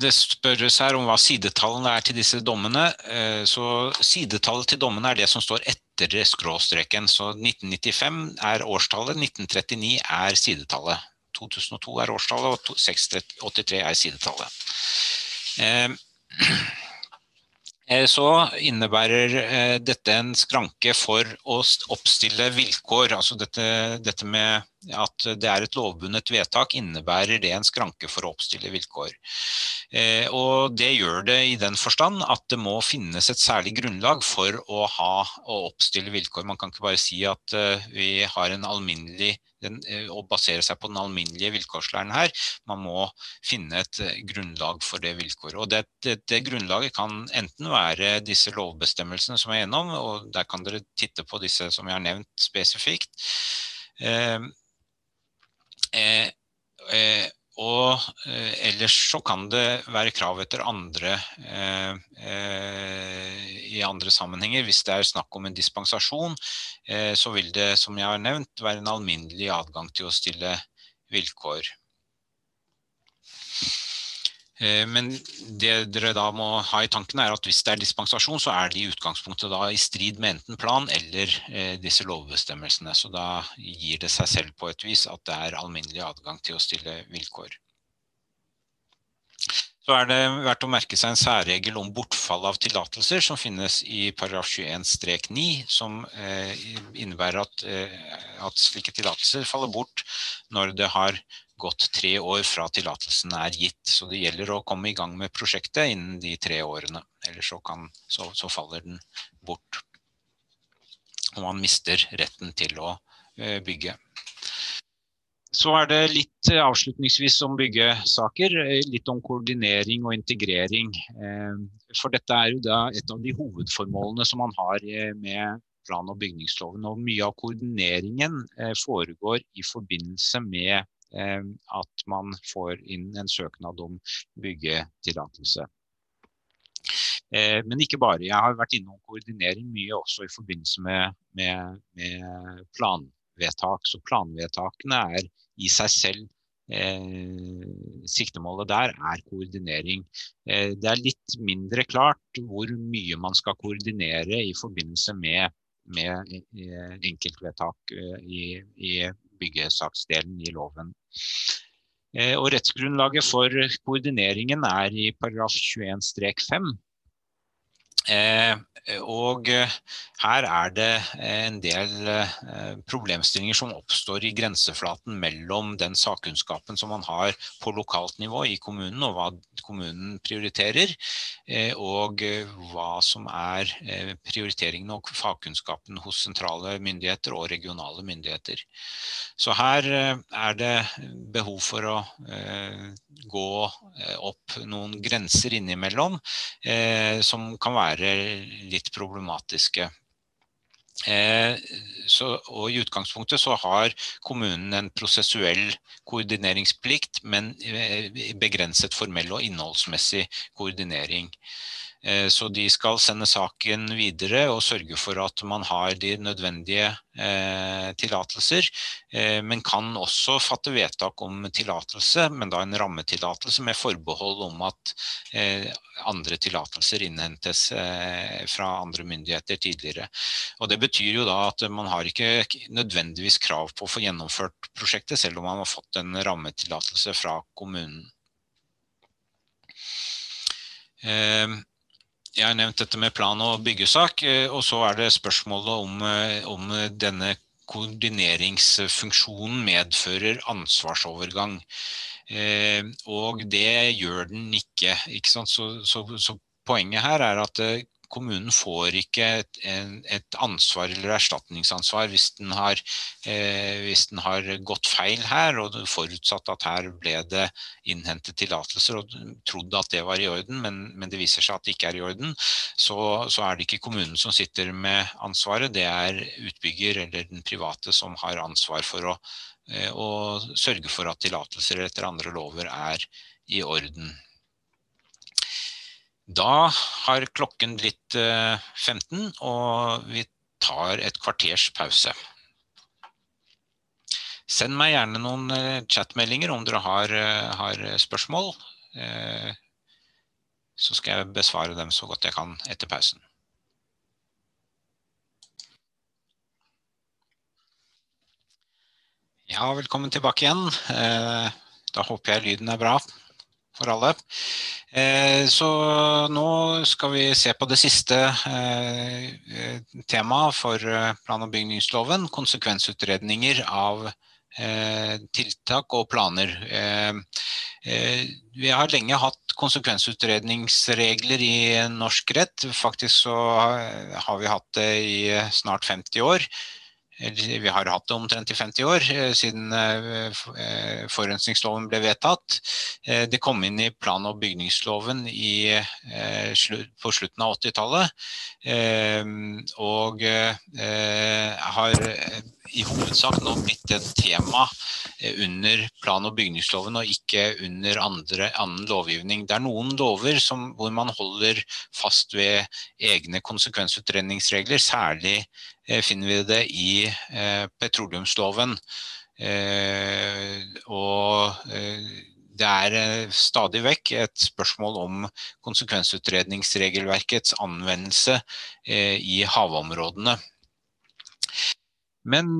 Det spørres her om hva sidetallene er til disse dommene. Eh, så Sidetallet til dommene er det som står etter skråstreken. Så 1995 er årstallet, 1939 er sidetallet. 2002 er årstallet, og 683 er sidetallet. Eh, Eh, så innebærer eh, dette en skranke for å oppstille vilkår. Altså dette, dette, med at det er et lovbundet vedtak, innebærer det en skranke for å oppstille vilkår. Eh, og det gjør det i den forstand at det må finnes et særlig grunnlag for å, ha, å oppstille vilkår. Man kan ikke bare si at vi har en alminnelig den, å eh, basere seg på den alminnelige vilkårslæren her. Man må finne et eh, grunnlag for det vilkåret. Og det, det, det, grunnlaget kan enten være disse lovbestemmelsene som er gjennom, og der kan dere titte på disse som jeg har nevnt spesifikt. Eh, eh, eh og eh, ellers så kan det være krav etter andre eh, i andre sammenhenger. Hvis det er snakk om en dispensasjon, så vil det som jeg har nevnt være en alminnelig adgang til å stille vilkår. Eh, men det dere da må ha i tanken er at hvis det er dispensasjon, så er det i utgangspunktet da i strid med enten plan eller eh, disse lovbestemmelsene. Så da gir det seg selv på et vis at det er alminnelig adgang til å stille vilkår. Så er det verdt å merke seg en særregel om bortfall av tillatelser som finnes i paragraf 21-9, som eh, innebærer at, at slike tillatelser faller bort når det har gått tre år fra tillatelsen er gitt. Så det gjelder å komme i gang med prosjektet innen de tre årene. Ellers så, kan, så, så faller den bort. Og man mister retten til å eh, bygge. Så er det litt eh, avslutningsvis om byggesaker. Eh, litt om koordinering og integrering. For dette er jo da et av de hovedformålene som man har med plan- og bygningsloven. Og mye av koordineringen foregår i forbindelse med at man får inn en søknad om byggetillatelse. Eh, men ikke bare. Jeg har vært innom koordinering mye også i forbindelse med, med, med planvedtak. Så planvedtakene er i seg selv Eh, siktemålet der er koordinering. Eh, det er litt mindre klart hvor mye man skal koordinere i forbindelse med, med eh, enkeltvedtak eh, i, i, byggesaksdelen i loven. Eh, og rettsgrunnlaget for koordineringen er i paragraf 21-5 Eh, og eh, her er det en del eh, problemstillinger som oppstår i grenseflaten mellom den sakkunnskapen som man har på lokalt nivå i kommunen, og hva kommunen prioriterer, og hva som er prioriteringen og fagkunnskapen hos sentrale myndigheter og regionale myndigheter. Så her er det behov for å gå opp noen grenser innimellom som kan være være litt problematiske. Eh, så, og I utgangspunktet så har kommunen en prosessuell koordineringsplikt, men eh, begrenset formell og innholdsmessig koordinering. Eh, så de skal sende saken videre og sørge for at man har de nødvendige eh, tillatelser. Eh, men kan også fatte vedtak om tillatelse, men da en rammetillatelse med forbehold om at andre tillatelser innhentes fra andre myndigheter tidligere. Og Det betyr jo da at man har ikke nødvendigvis krav på å få gjennomført prosjektet, selv om man har fått en rammetillatelse fra kommunen. Jeg har nevnt dette med plan- og byggesak, og så er det spørsmålet om, om denne koordineringsfunksjonen medfører ansvarsovergang. Og det gjør den ikke. ikke så, så, så, poenget her er at kommunen får ikke et, et, ansvar eller erstatningsansvar hvis den, har, eh, hvis den har gått feil her, og forutsatt at her ble det innhentet tillatelser og trodde at det var i orden, men, men, det viser seg at det ikke er i orden, så, så, er det ikke kommunen som sitter med ansvaret, det er utbygger eller den private som har ansvar for å, eh, sørge for at tillatelser etter andre lover er i orden. Da har klokken blitt 15, eh, og vi tar et kvarters pause. Send meg gjerne noen eh, chatmeldinger om dere har, eh, har spørsmål. Så skal jeg besvare dem så godt jeg kan etter pausen. Ja, velkommen tilbake igjen. Da håper jeg lyden er bra for alle. Eh, så nå skal vi se på det siste eh, temaet for eh, plan- og bygningsloven, konsekvensutredninger av tiltak og planer. Vi har lenge hatt konsekvensutredningsregler i norsk rett. Faktisk så har vi hatt det i snart 50 år. Vi har hatt det omtrent i 50 år, eh, siden eh, eh, forurensningsloven ble vedtatt. Det kom inn i plan- og bygningsloven i, på slutten av 80-tallet. Og har i hovedsak nå blitt et tema under plan- og bygningsloven og ikke under andre, annen lovgivning. Det er noen lover som, hvor man holder fast ved egne konsekvensutredningsregler, særlig Eh, finner vi det i eh, petroleumsloven. Eh, og det er stadig vekk et spørsmål om konsekvensutredningsregelverkets anvendelse i havområdene. Men,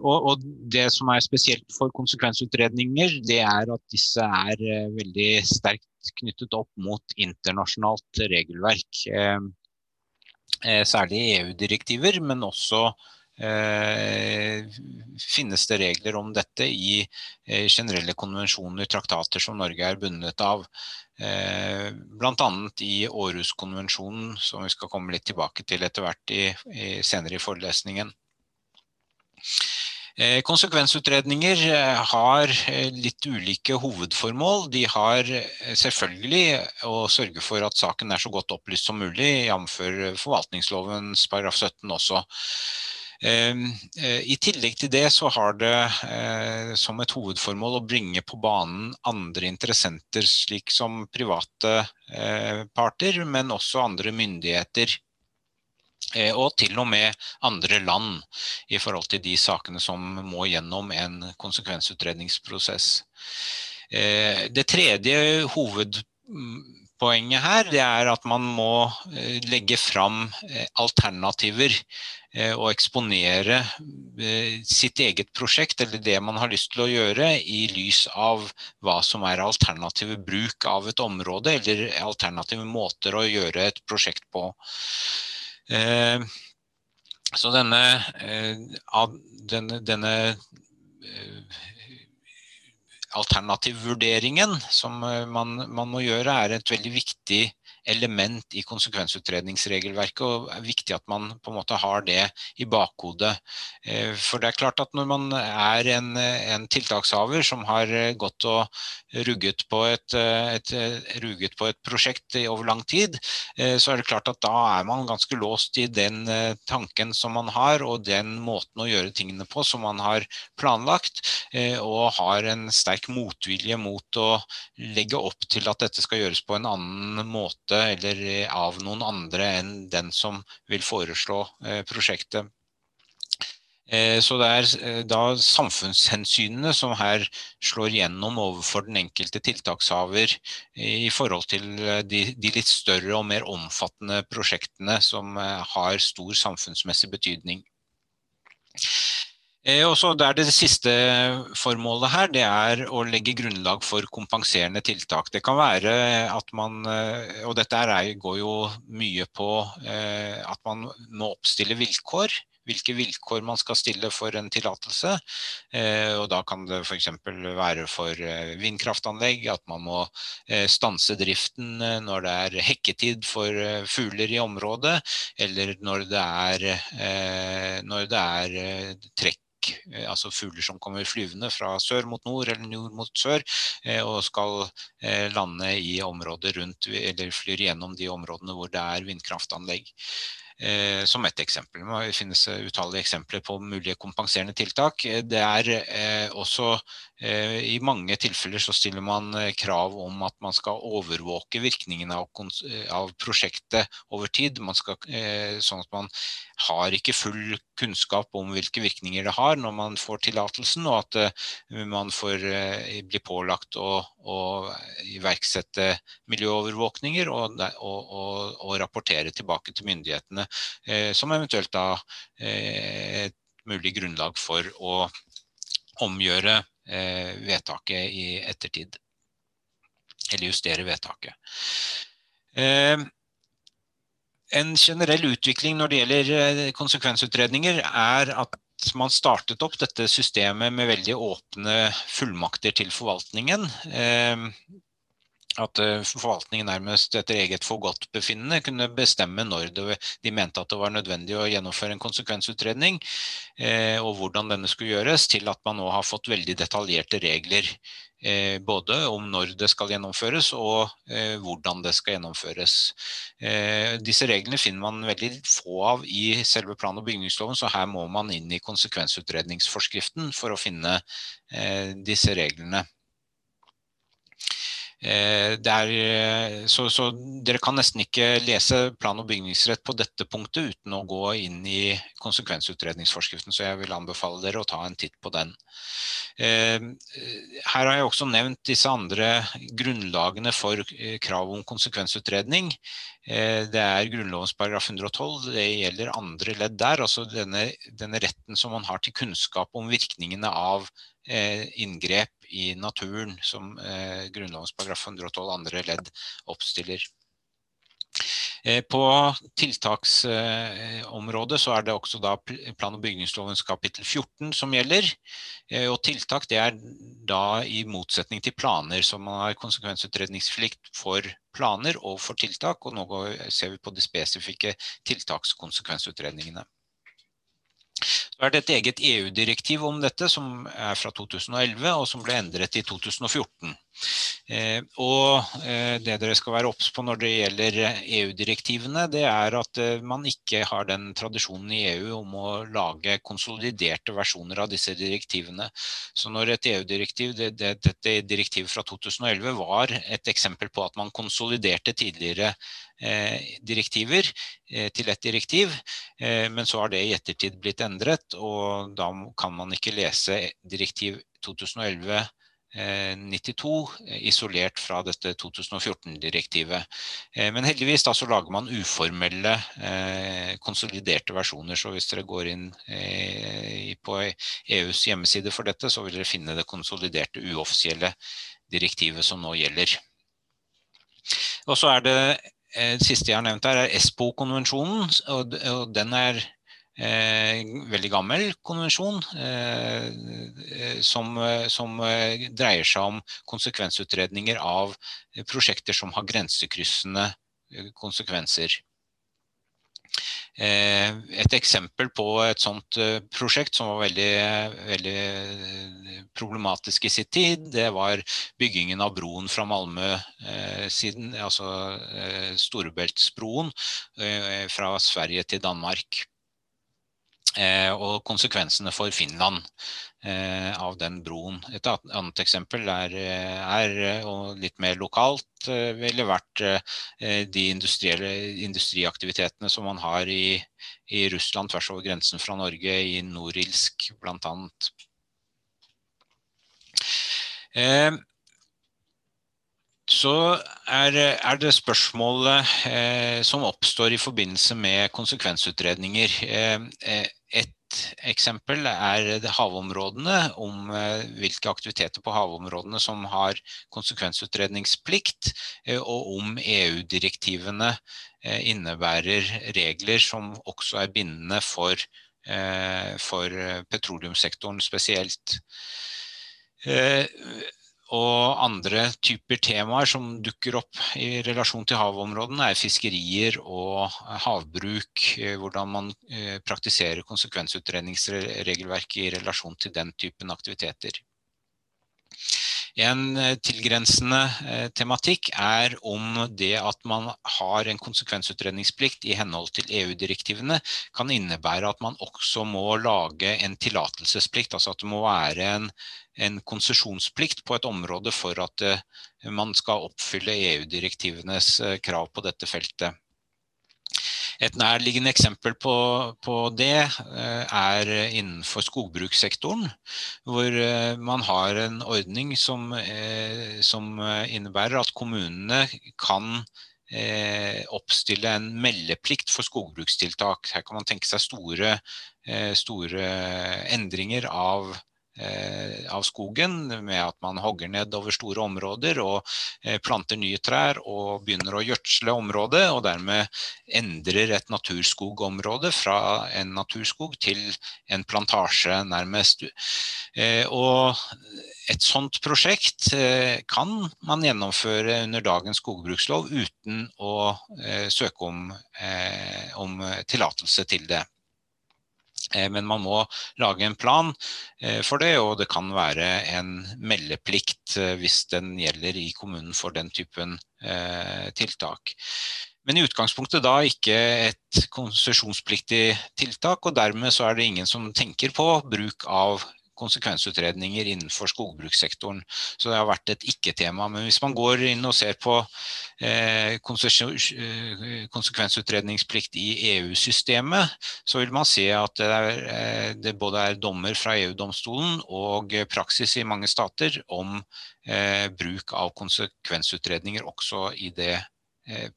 og, det som er spesielt for konsekvensutredninger, det er at disse er veldig sterkt knyttet opp mot internasjonalt regelverk. Eh, særlig EU-direktiver, men også eh, finnes det regler om dette i eh, generelle konvensjoner, traktater som Norge er bundet av. Eh, Bl.a. i Århuskonvensjonen, som vi skal komme litt tilbake til etter hvert i, senere i forelesningen. Eh, konsekvensutredninger eh, har eh, litt ulike hovedformål. De har selvfølgelig å sørge for at saken er så godt opplyst som mulig, jf. forvaltningslovens paragraf 17 også. I tillegg til det så har det som et hovedformål å bringe på banen andre interessenter, slik som private parter, men også andre myndigheter og til og med andre land i forhold til de sakene som må gjennom en konsekvensutredningsprosess. Eh, det tredje hovedpoenget her det er at man må eh, legge fram alternativer og eksponere sitt eget prosjekt eller det man har lyst til å gjøre i lys av hva som er alternative bruk av et område eller alternative måter å gjøre et prosjekt på. Eh, så denne, eh, denne, denne eh, alternativvurderingen som man, man, må gjøre, er et veldig viktig element i konsekvensutredningsregelverket, og det er viktig at man på en måte har det i bakhodet. Eh, for det er klart at når man er en, en tiltakshaver som har gått og rugget på et, et, rugget på et prosjekt over lang tid, eh, så er det klart at da er man ganske låst i den eh, tanken som man har, og den måten å gjøre tingene på som man har planlagt, og har en sterk motvilje mot å legge opp til at dette skal gjøres på en annen måte måte eller av noen andre enn den som vil foreslå eh, prosjektet. Eh, så det er eh, da samfunnshensynene som her slår gjennom overfor den enkelte tiltakshaver i forhold til de, de litt større og mer omfattende prosjektene som har stor samfunnsmessig betydning. Eh, og så er Det siste formålet her det er å legge grunnlag for kompenserende tiltak. Det kan være at man eh, Og dette går jo mye på eh, at man må oppstille vilkår hvilke vilkår man skal stille for en tillatelse. og Da kan det f.eks. være for vindkraftanlegg at man må stanse driften når det er hekketid for fugler i området, eller når det er, når det er trekk Eh, altså fugler som kommer flyvende fra sør mot nord eller nord mot sør, eh, og skal eh, lande i områder rundt, eller flyr gjennom de områdene hvor det er vindkraftanlegg. Eh, som ett eksempel. Det finnes utallige eksempler på mulige kompenserende tiltak. Det er eh, også eh, I mange tilfeller så stiller man krav om at man skal overvåke virkningene av, av prosjektet over tid. Skal, sånn at man har ikke full kunnskap om hvilke virkninger det har når man får tillatelsen, og at man får bli pålagt å, å iverksette miljøovervåkninger og, og, og, og rapportere tilbake til myndighetene Eh, som eventuelt da eh, et mulig grunnlag for å omgjøre eh, vedtaket i ettertid. Eller justere vedtaket. En generell utvikling når det gjelder konsekvensutredninger, er at man startet opp dette systemet med veldig åpne fullmakter til forvaltningen at eh, forvaltningen nærmest etter eget forgodtbefinnende kunne bestemme når det, de mente at det var nødvendig å gjennomføre en konsekvensutredning, eh, og hvordan denne skulle gjøres, til at man nå har fått veldig detaljerte regler. Eh, både om når det skal gjennomføres og eh, hvordan det skal gjennomføres. Eh, disse reglene finner man veldig få av i selve plan- og bygningsloven, så her må man inn i konsekvensutredningsforskriften for å finne eh, disse reglene. Eh, er, eh, så, så, dere kan nesten ikke lese plan- og bygningsrett på dette punktet uten å gå inn i konsekvensutredningsforskriften, så jeg vil anbefale dere å ta en titt på den. Eh, her har jeg også nevnt disse andre grunnlagene for krav om konsekvensutredning. Det er Grunnlovens paragraf 112, det gjelder andre ledd der. altså denne, denne retten som man har til kunnskap om virkningene av inngrep i naturen, som eh, Grunnlovens paragraf 112 andre ledd oppstiller. Eh, på tiltaksområdet så er det også da plan- og bygningslovens kapittel 14 som gjelder. Eh, og tiltak det er da i motsetning til planer, som man har konsekvensutredningsplikt for planer og for tiltak. Og nå ser vi på de spesifikke tiltakskonsekvensutredningene. Så er det et eget EU-direktiv om dette, som er fra 2011, og som ble endret i 2014. Eh, og eh, det dere skal være obs på når det gjelder EU-direktivene, det er at eh, man ikke har den tradisjonen i EU om å lage konsoliderte versjoner av disse direktivene. Så når et EU-direktiv, det, det, dette direktivet fra 2011 var et eksempel på at man konsoliderte tidligere Eh, direktiver eh, til et direktiv, eh, men så har det i ettertid blitt endret, og da kan man ikke lese direktiv 2011 92 isolert fra dette 2014-direktivet. Men heldigvis da så lager man uformelle konsoliderte versjoner. Så hvis dere går inn på EUs hjemmeside for dette, så vil dere finne det konsoliderte uoffisielle direktivet som nå gjelder. Og så er det Eh, det siste jeg har nevnt her, er Espo-konvensjonen. og, Den er eh, veldig gammel konvensjon eh, eh som, som, dreier seg om konsekvensutredninger av prosjekter som har grensekryssende konsekvenser. Eh, et eksempel på et sånt eh, prosjekt som var veldig, veldig, eh, problematisk i sitt tid, det var byggingen av broen fra Malmö siden, altså Storebeltsbroen fra Sverige til Danmark. Og konsekvensene for Finland eh, av den broen. Et annet eksempel er, er og litt mer lokalt eh, ville vært eh, de industriaktivitetene som man har i, i, Russland tvers over grensen fra Norge, i Norilsk bl.a. Eh, så er, er, det spørsmålet eh, som oppstår i forbindelse med konsekvensutredninger. Eh, ett eksempel er havområdene, om hvilke aktiviteter på havområdene som har konsekvensutredningsplikt, og om EU-direktivene innebærer regler som også er bindende for, for petroleumssektoren spesielt. Og andre typer temaer som dukker opp i relasjon til havområdene er fiskerier og havbruk, hvordan man praktiserer konsekvensutredningsregelverket i relasjon til den typen aktiviteter. En tilgrensende tematikk er om det at man har en konsekvensutredningsplikt i henhold til EU-direktivene kan innebære at man også må lage en tillatelsesplikt, altså at det må være en en konsesjonsplikt på et område for at man skal oppfylle EU-direktivenes krav på dette feltet. Et nærliggende eksempel på, på det er innenfor skogbrukssektoren, hvor man har en ordning som, som innebærer at kommunene kan oppstille en meldeplikt for skogbrukstiltak. Her kan man tenke seg store, store endringer av Eh, av skogen med at man hogger ned over store områder og eh, planter nye trær og begynner å gjødsle området og dermed endrer et naturskogområde fra en naturskog til en plantasje nærmest. Eh, og et sånt prosjekt kan man gjennomføre under dagens skogbrukslov uten å søke om, om tillatelse til det. Eh, men man må lage en plan eh, for det, og det kan være en meldeplikt eh, hvis den gjelder i kommunen for den typen tiltak. Men i utgangspunktet da ikke et konsesjonspliktig tiltak, og dermed så er det ingen som tenker på bruk av konsekvensutredninger innenfor skogbrukssektoren. Så det har vært et ikke-tema. Men hvis man går inn og ser på eh, konsekvensutredningsplikt i EU-systemet, så vil man se at det, er, eh, det både er dommer fra EU-domstolen og praksis i mange stater om eh, bruk av konsekvensutredninger også i det Eh,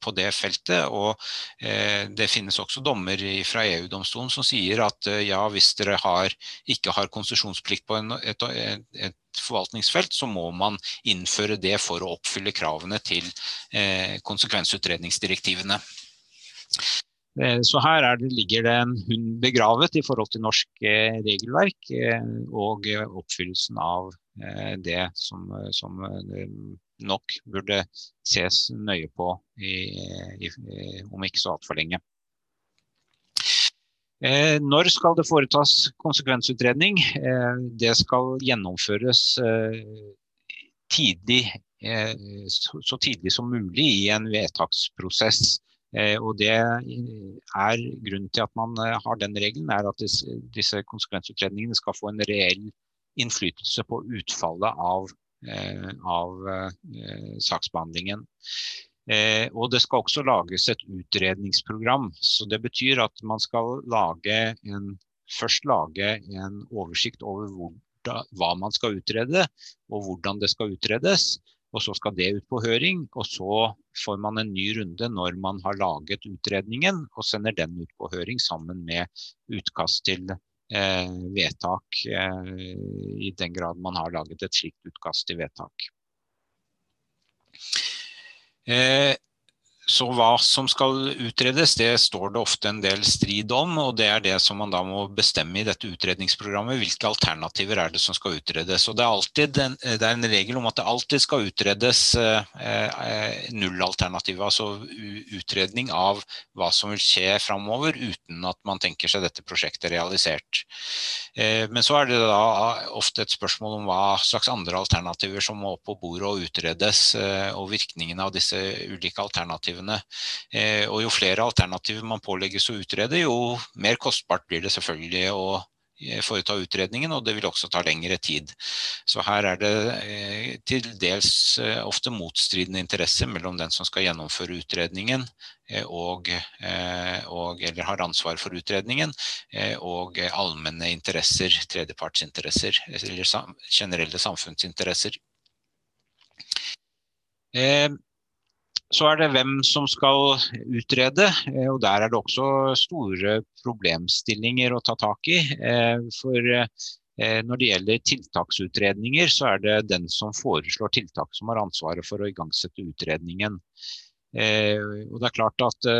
på det feltet. Og eh, det finnes også dommer fra EU-domstolen som sier at eh, ja, hvis dere har, ikke har konsesjonsplikt på et, et, forvaltningsfelt, så må man innføre det for å oppfylle kravene til konsekvensutredningsdirektivene. Så her det, ligger det en hund begravet i forhold til norsk regelverk og oppfyllelsen av det som, som nok burde ses nøye på i, i, om ikke så altfor lenge. Eh, når skal det foretas konsekvensutredning? Eh, det skal gjennomføres eh, tidlig, eh, så, tidlig som mulig i en vedtaksprosess. Eh, og det er grunnen til at man eh, har den regelen, er at disse, disse konsekvensutredningene skal få en reell innflytelse på utfallet av av eh, saksbehandlingen. Eh, og det skal også lages et utredningsprogram. så Det betyr at man skal lage en, først lage en oversikt over hvor, hva man skal utrede, og hvordan det skal utredes. Og så skal det ut på høring, og så får man en ny runde når man har laget utredningen, og sender den ut på høring sammen med utkast til Eh, vedtak, eh, i den grad man har laget et slikt utkast til vedtak. Eh, så hva som skal utredes, det står det ofte en del strid om, og det er det som man da må bestemme i dette utredningsprogrammet. Hvilke alternativer er det som skal utredes? Og det er, alltid en, det er en regel om at det alltid skal utredes eh, nullalternativ, altså utredning av hva som vil skje framover uten at man tenker seg dette prosjektet realisert. Eh, men så er det da ofte et spørsmål om hva slags andre alternativer som må opp på bordet og utredes, eh, og virkningen av disse ulike alternativene alternativene. Eh, og jo flere alternativer man pålegges å utrede, jo mer kostbart blir det selvfølgelig å eh, foreta utredningen, og det vil også ta lengre tid. Så her er det eh, til dels ofte motstridende interesser mellom den som skal gjennomføre utredningen og, og, eller har ansvar for utredningen, og allmenne interesser, tredjepartsinteresser, eller generelle samfunnsinteresser. Så er det hvem som skal utrede, og der er det også store problemstillinger å ta tak i. For når det gjelder tiltaksutredninger, så er det den som foreslår tiltak som har ansvaret for å igangsette utredningen. Og det er klart at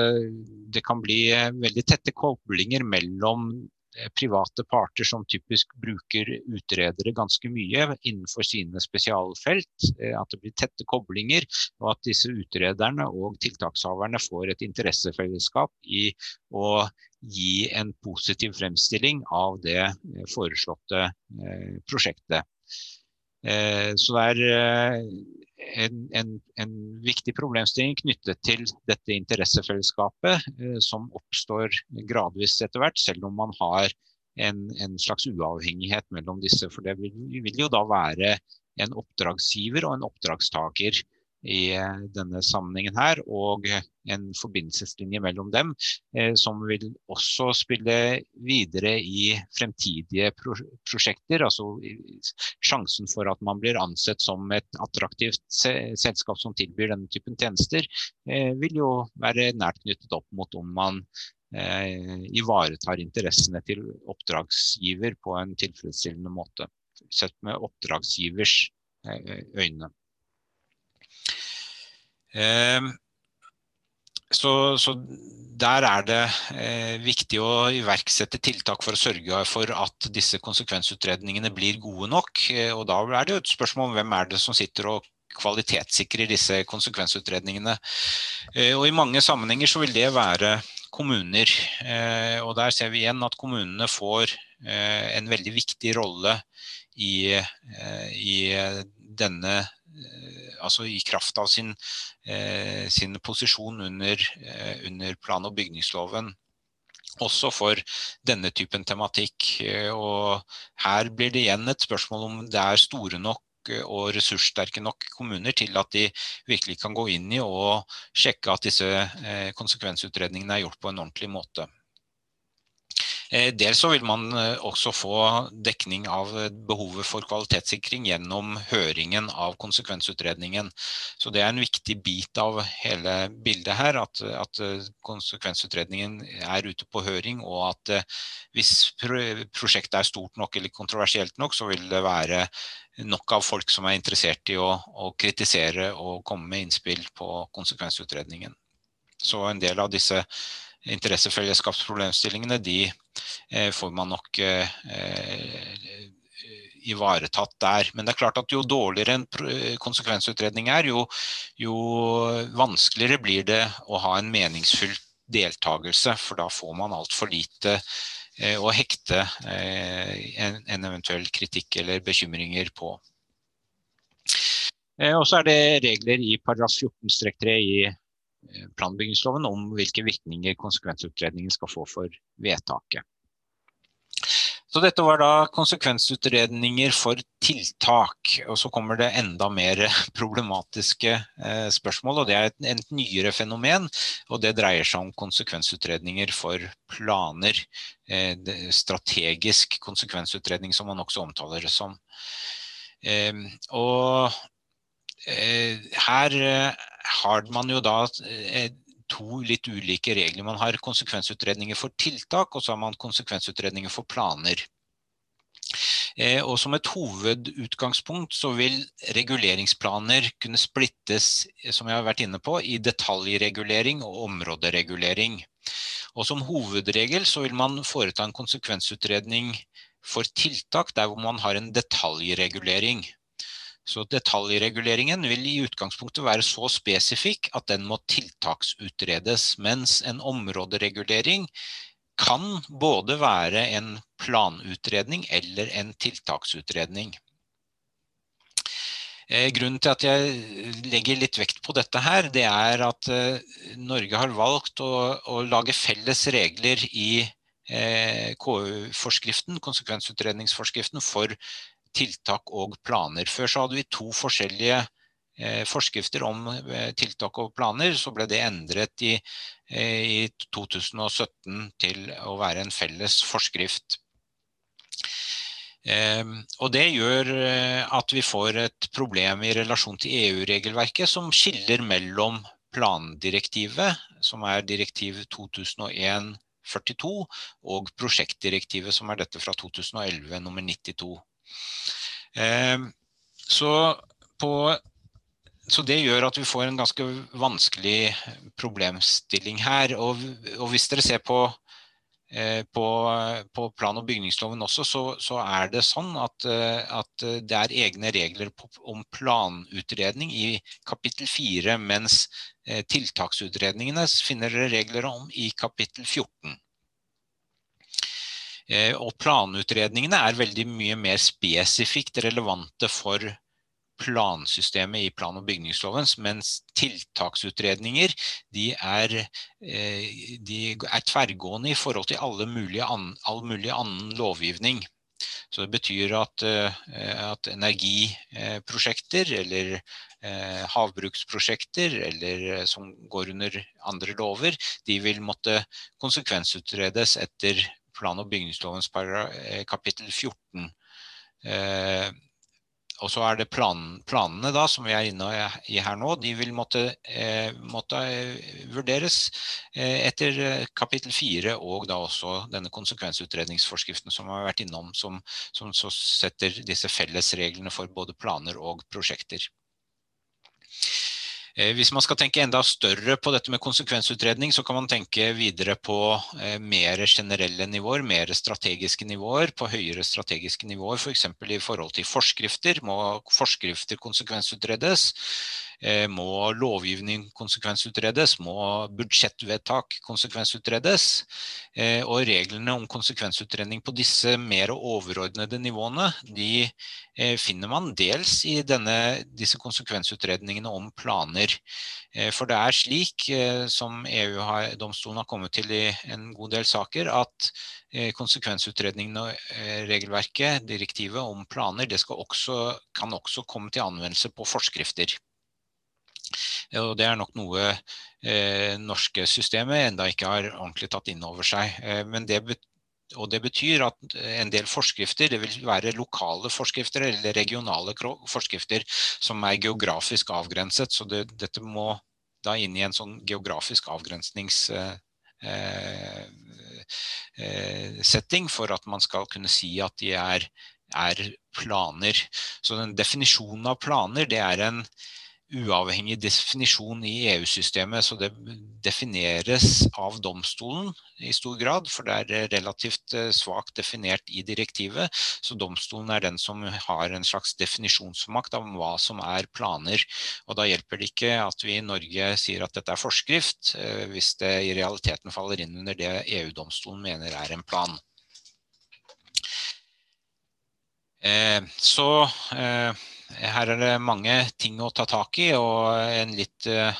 det kan bli veldig tette koblinger mellom Eh, private parter som typisk bruker utredere ganske mye innenfor sine spesialfelt. Eh, at det blir tette koblinger, og at disse utrederne og tiltakshaverne får et interessefellesskap i å gi en positiv fremstilling av det eh, foreslåtte prosjektet. Så det er en, en, en, viktig problemstilling knyttet til dette interessefellesskapet, eh, som oppstår gradvis etter hvert, selv om man har en, en slags uavhengighet mellom disse. For det vil, vil jo da være en oppdragsgiver og en oppdragstaker i eh, denne sammenhengen her, og en forbindelseslinje mellom dem, eh, som vil også spille videre i fremtidige prosjekter. Altså sjansen for at man blir ansett som et attraktivt selskap som tilbyr denne typen tjenester, eh, vil jo være nært knyttet opp mot om man ivaretar interessene til oppdragsgiver på en tilfredsstillende måte, sett med oppdragsgivers øyne. Ehm, så, så, der er det eh, viktig å iverksette tiltak for å sørge for at disse konsekvensutredningene blir gode nok. Eh, og da er det jo et spørsmål om hvem er det som sitter og kvalitetssikrer disse konsekvensutredningene. Eh, og i mange sammenhenger så vil det være kommuner. Og der ser vi igjen at kommunene får en veldig viktig rolle i, i denne altså i kraft av sin, eh, sin posisjon under, eh, under plan- og bygningsloven også for denne typen tematikk. Eh, og her blir det igjen et spørsmål om det er store nok og ressurssterke nok kommuner til at de virkelig kan gå inn i og sjekke at disse konsekvensutredningene er gjort på en ordentlig måte. Eh, dels så vil man eh, også få dekning av eh, behovet for kvalitetssikring gjennom høringen av konsekvensutredningen. Så det er en viktig bit av hele bildet her, at, at konsekvensutredningen er ute på høring, og at hvis prosjektet er stort nok eller kontroversielt nok, så vil det være nok av folk som er interessert i å, å kritisere og komme med innspill på konsekvensutredningen. Så en del av disse interessefellesskapsproblemstillingene, de eh, får man nok eh, ivaretatt der. Men det er klart at jo dårligere en konsekvensutredning er, jo, jo vanskeligere blir det å ha en meningsfull deltakelse, for da får man altfor lite eh, å hekte en, en eventuell kritikk eller bekymringer på. Og så er det regler i paragraf 14-3 i Eh, planbyggingsloven om hvilke virkninger konsekvensutredningen skal få for vedtaket. Så dette var da konsekvensutredninger for tiltak. Og så kommer det enda mer problematiske eh, spørsmål, og det er et, et, nyere fenomen. Og det dreier seg om konsekvensutredninger for planer. Eh, strategisk konsekvensutredning, som man også omtaler det som. Eh, og eh, her eh, har man jo da eh, to litt ulike regler. Man har konsekvensutredninger for tiltak, og så har man konsekvensutredninger for planer. Eh, og som et hovedutgangspunkt så vil reguleringsplaner kunne splittes, som jeg har vært inne på, i detaljregulering og områderegulering. Og som hovedregel så vil man foreta en konsekvensutredning for tiltak der hvor man har en detaljregulering. Så detaljreguleringen vil i utgangspunktet være så spesifikk at den må tiltaksutredes, mens en områderegulering kan både være en planutredning eller en tiltaksutredning. Eh, grunnen til at jeg legger litt vekt på dette her, det er at eh, Norge har valgt å, å lage felles regler i eh, KU-forskriften, konsekvensutredningsforskriften, for tiltak og planer. Før så hadde vi to forskjellige eh, forskrifter om eh, tiltak og planer. Så ble det endret i, eh, i 2017 til å være en felles forskrift. Ehm, og det gjør at vi får et problem i relasjon til EU-regelverket som skiller mellom plandirektivet, som er direktiv 2001-42, og prosjektdirektivet, som er dette fra 2011, nummer 92. Så, på, så det gjør at vi får en ganske vanskelig problemstilling her. Og, og hvis dere ser på Eh, på, på, plan- og bygningsloven også, så, så, er det sånn at, eh, at, det er egne regler om planutredning i kapittel 4, mens eh, tiltaksutredningene finner dere regler om i kapittel 14. Og planutredningene er veldig mye mer spesifikt relevante for plansystemet i plan- og bygningsloven, mens tiltaksutredninger de er, eh, de er, tverrgående i forhold til alle mulige an, all mulig annen lovgivning. Så det betyr at, eh, at energiprosjekter eller eh, havbruksprosjekter eller som går under andre lover, de vil måtte konsekvensutredes etter plan- og bygningslovens kapittel 14 og så er det plan, planene da, som vi er inne i her nå, de vil måtte, eh, måtte eh, vurderes eh, etter eh, kapittel 4 og da også denne konsekvensutredningsforskriften som vi har vært innom, som, som setter disse fellesreglene for både planer og prosjekter. Eh, hvis man skal tenke enda større på dette med konsekvensutredning, så kan man tenke videre på eh, mer generelle nivåer, mer strategiske nivåer, på høyere strategiske nivåer, f.eks. For i forhold til forskrifter. Må forskrifter konsekvensutredes? Eh, må lovgivning konsekvensutredes? Må budsjettvedtak konsekvensutredes? Eh, og reglene om konsekvensutredning på disse mer overordnede nivåene, de eh, finner man dels i denne, disse konsekvensutredningene om planer. For det er slik, som EU-domstolen har kommet til i en god del saker, at konsekvensutredningen og regelverket, direktivet om planer, det også, kan også komme til anvendelse på forskrifter. Og det er nok noe eh, norske systemet enda ikke har ordentlig tatt inn over seg. Eh, men det og det betyr at en del forskrifter, det vil være lokale forskrifter eller regionale forskrifter som er geografisk avgrenset. Så det, dette må da inn i en sånn geografisk avgrensningssetting eh, eh, for at man skal kunne si at de er, er planer. Så den definisjonen av planer, det er en uavhengig definisjon i EU-systemet, så det defineres av domstolen i stor grad, for det er relativt eh, svakt definert i direktivet. Så domstolen er den som har en slags definisjonsmakt av hva som er planer. Og da hjelper det ikke at vi i Norge sier at dette er forskrift, eh, hvis det i realiteten faller inn under det EU-domstolen mener er en plan. Eh, så her er det mange ting å ta tak i, og en litt eh,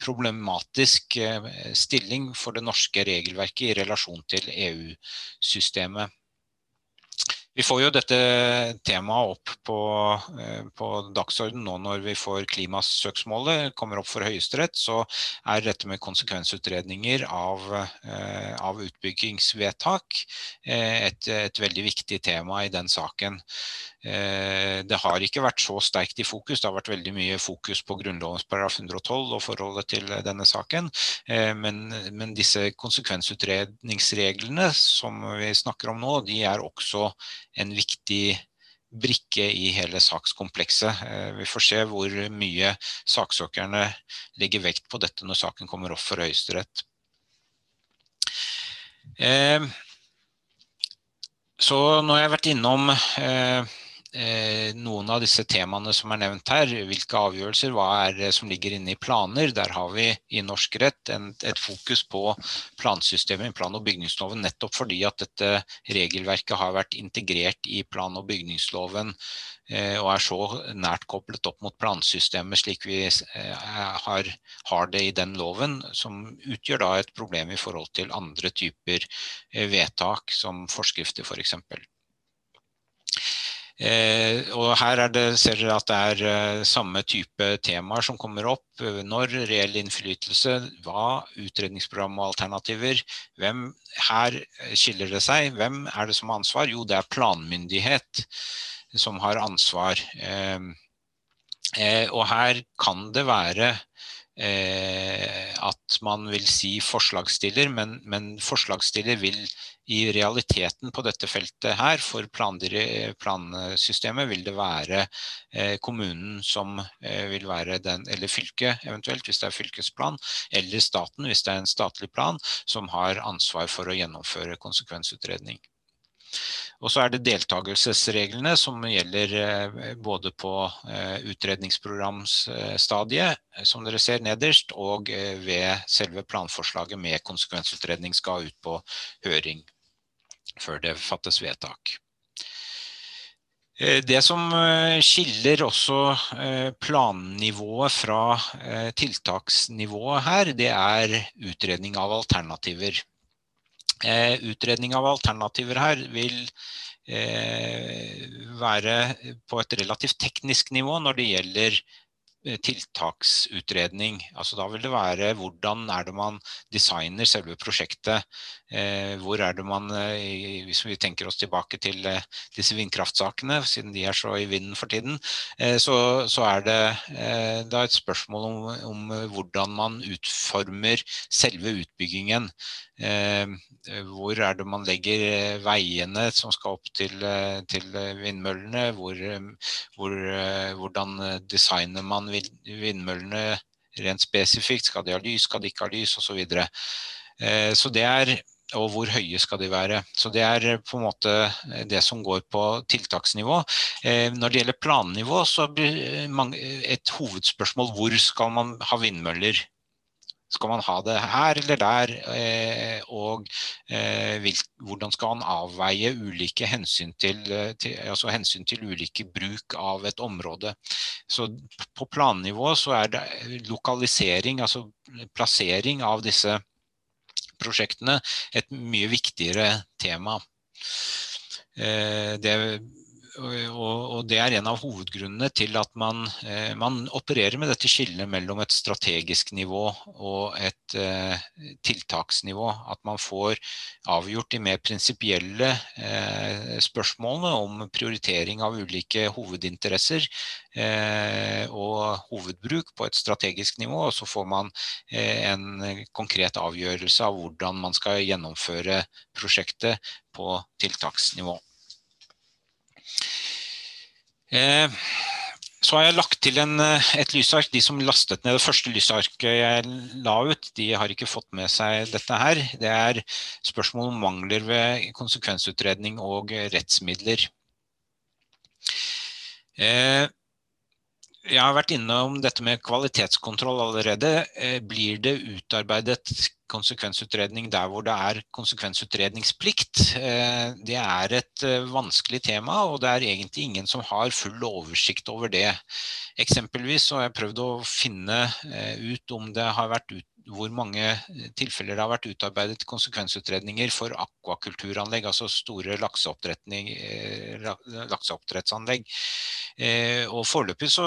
problematisk eh, stilling for det norske regelverket i relasjon til EU-systemet. Vi får jo dette temaet opp på, eh, på dagsordenen nå når vi får klimasøksmålet kommer opp for Høyesterett. Så er dette med konsekvensutredninger av, av utbyggingsvedtak et, et veldig viktig tema i den saken. Eh, det har ikke vært så sterkt i fokus. Det har vært veldig mye fokus på Grunnlovens paragraf 112 og forholdet til denne saken. Eh, men, men, disse konsekvensutredningsreglene som vi snakker om nå, de er også en viktig brikke i hele sakskomplekset. Eh, vi får se hvor mye saksøkerne legger vekt på dette når saken kommer opp for Høyesterett. Så nå har jeg vært innom eh, noen av disse temaene som er nevnt her. Hvilke avgjørelser, hva er det som ligger inne i planer? Der har vi i norsk rett en, et fokus på plansystemet i plan- og bygningsloven, nettopp fordi at dette regelverket har vært integrert i plan- og bygningsloven eh, og er så nært koblet opp mot plansystemet slik vi eh, har, har, det i den loven, som utgjør da et problem i forhold til andre typer eh, vedtak, som forskrifter f.eks. For Eh, og her det, ser dere at det er eh, samme type temaer som kommer opp. Når, reell innflytelse, hva, utredningsprogram og alternativer. Hvem, her skiller det seg. Hvem er det som har ansvar? Jo, det er planmyndighet som har ansvar. Eh, eh og her kan det være at man vil si forslagsstiller, men, men, forslagsstiller vil i realiteten på dette feltet her, for plansystemet, vil det være kommunen som vil være den, eller fylket eventuelt hvis det er fylkesplan, eller staten hvis det er en statlig plan, som har ansvar for å gjennomføre konsekvensutredning. Og så er det deltakelsesreglene som gjelder eh, både på utredningsprogramstadiet, eh, som dere ser nederst, og ved selve planforslaget med konsekvensutredning skal ut på høring før det fattes vedtak. Det som skiller også plannivået fra tiltaksnivået her, det er utredning av alternativer. Eh, utredning av alternativer her vil eh, være på et relativt teknisk nivå når det gjelder Eh, tiltaksutredning. Altså da vil det være hvordan er det man designer selve prosjektet. Eh, hvor er det man, eh, hvis vi tenker oss tilbake til eh, disse vindkraftsakene, siden de er så i vinden for tiden, eh, så, så, er det eh, da et spørsmål om, om, hvordan man utformer selve utbyggingen. Hvor er det man legger veiene som skal opp til, til vindmøllene? Hvor, hvor, hvordan designer man vindmøllene rent spesifikt. Skal de ha lys, skal de ikke ha lys, osv. Så, eh, så og hvor høye skal de være. Så Det er på en måte det som går på tiltaksnivå. Eh, når det gjelder plannivå, så blir et hovedspørsmål hvor skal man ha vindmøller. Skal man ha det her eller der? Eh, og eh, hvordan skal man avveie ulike hensyn til, eh, til, altså hensyn til ulike bruk av et område? Så på plannivå så er det lokalisering, altså plassering av disse prosjektene, et mye viktigere tema. Det og, det er en av hovedgrunnene til at man, eh, man, opererer med dette skillet mellom et strategisk nivå og et eh, tiltaksnivå. At man får avgjort de mer prinsipielle eh, spørsmålene om prioritering av ulike hovedinteresser og hovedbruk på et strategisk nivå. Og så får man en konkret avgjørelse av hvordan man skal gjennomføre prosjektet på tiltaksnivå. Eh, så har jeg lagt til en, eh, et lysark. De som lastet ned det første lysarket jeg la ut, de har ikke fått med seg dette her. Det er spørsmål om mangler ved konsekvensutredning og rettsmidler. Eh, jeg har vært innom dette med kvalitetskontroll allerede. Blir det utarbeidet konsekvensutredning der hvor det er konsekvensutredningsplikt. Eh, det er et eh, vanskelig tema, og det er egentlig ingen som har full oversikt over det. Eksempelvis så har jeg prøvd å finne eh, ut om det har vært ut hvor mange tilfeller det har vært utarbeidet konsekvensutredninger for akvakulturanlegg, altså store lakseoppdrettsanlegg. Eh, og Foreløpig så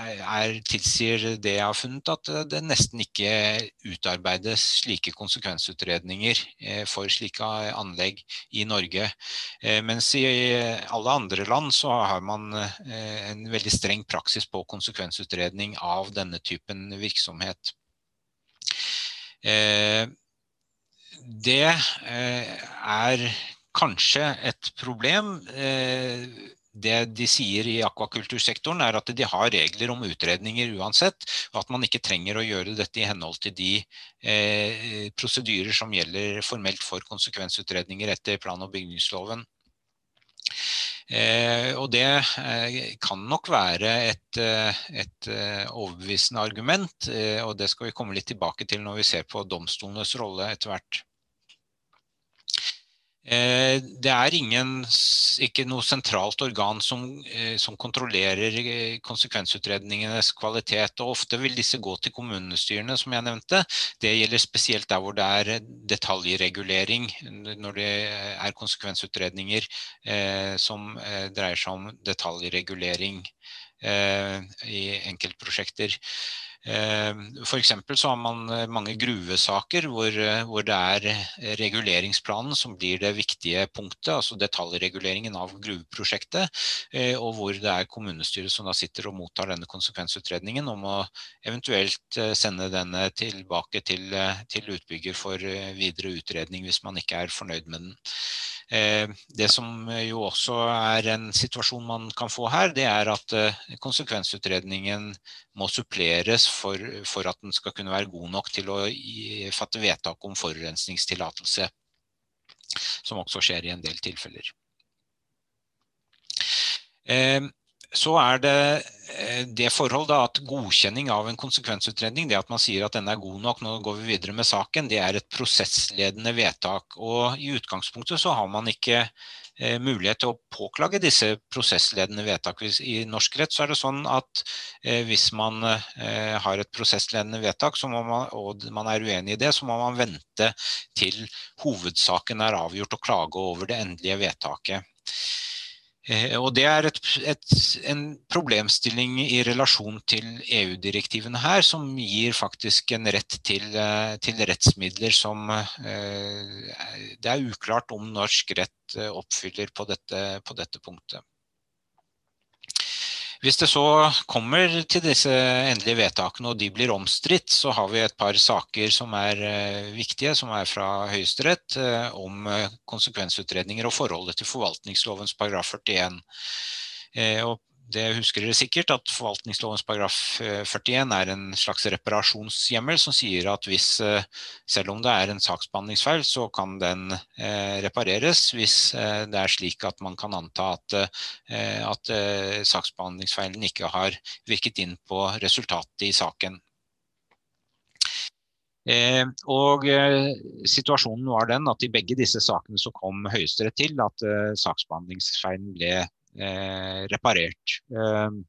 er, tilsier det jeg har funnet at det nesten ikke utarbeides slike konsekvensutredninger eh, for slike anlegg i Norge. Eh, mens i alle andre land så har man en veldig streng praksis på konsekvensutredning av denne typen virksomhet. Det er kanskje et problem det de sier i akvakultursektoren, er at de har regler om utredninger uansett, og at man ikke trenger å gjøre dette i henhold til de eh, prosedyrer som gjelder formelt for konsekvensutredninger etter plan- og bygningsloven. Eh, og det eh, kan nok være et, eh, et eh, overbevisende argument, eh, og det skal vi komme litt tilbake til når vi ser på domstolenes rolle etter hvert. Eh, det er ingen, ikke noe sentralt organ som, eh, som, kontrollerer eh, konsekvensutredningenes kvalitet. og Ofte vil disse gå til kommunestyrene, som jeg nevnte. Det gjelder spesielt der hvor det er detaljregulering, når det er konsekvensutredninger som dreier seg om detaljregulering i enkeltprosjekter. F.eks. så har man mange gruvesaker hvor, hvor, det er reguleringsplanen som blir det viktige punktet, altså detaljreguleringen av gruveprosjektet, og hvor det er kommunestyret som da sitter og mottar denne konsekvensutredningen om å eventuelt sende denne tilbake til, til utbygger for videre utredning hvis man ikke er fornøyd med den. Det som jo også er en situasjon man kan få her, det er at konsekvensutredningen må suppleres for, for at den skal kunne være god nok til å fatte vedtak om forurensningstillatelse, som også skjer i en del tilfeller. Så er det det forhold da at godkjenning av en konsekvensutredning, det at man sier at denne er god nok, nå går vi videre med saken, det er et prosessledende vedtak. Og i utgangspunktet så har man ikke eh, mulighet til å påklage disse prosessledende vedtak. I norsk rett så er det sånn at eh, hvis man eh, har et prosessledende vedtak man, og man er uenig i det, så må man vente til hovedsaken er avgjort og klage over det endelige vedtaket. Eh, og Det er et, et, en problemstilling i relasjon til EU-direktivene her, som gir faktisk en rett til, eh, til rettsmidler som eh, det er uklart om norsk rett oppfyller på dette, på dette punktet. Hvis det så kommer til disse endelige vedtakene og de blir omstridt, så har vi et par saker som er uh, viktige, som er fra Høyesterett, uh, om uh, konsekvensutredninger og forholdet til forvaltningslovens paragraf 41. og det husker dere sikkert at forvaltningslovens paragraf 41 eh, er en slags reparasjonshjemmel som sier at hvis, eh, selv om det er en saksbehandlingsfeil, så kan den eh, repareres hvis det er slik at man kan anta at, at saksbehandlingsfeilen ikke har virket inn på resultatet i saken. Eh, og eh, Situasjonen var den at i begge disse sakene så kom Høyesterett til at eh, saksbehandlingsfeilen ble reparert. Ehm,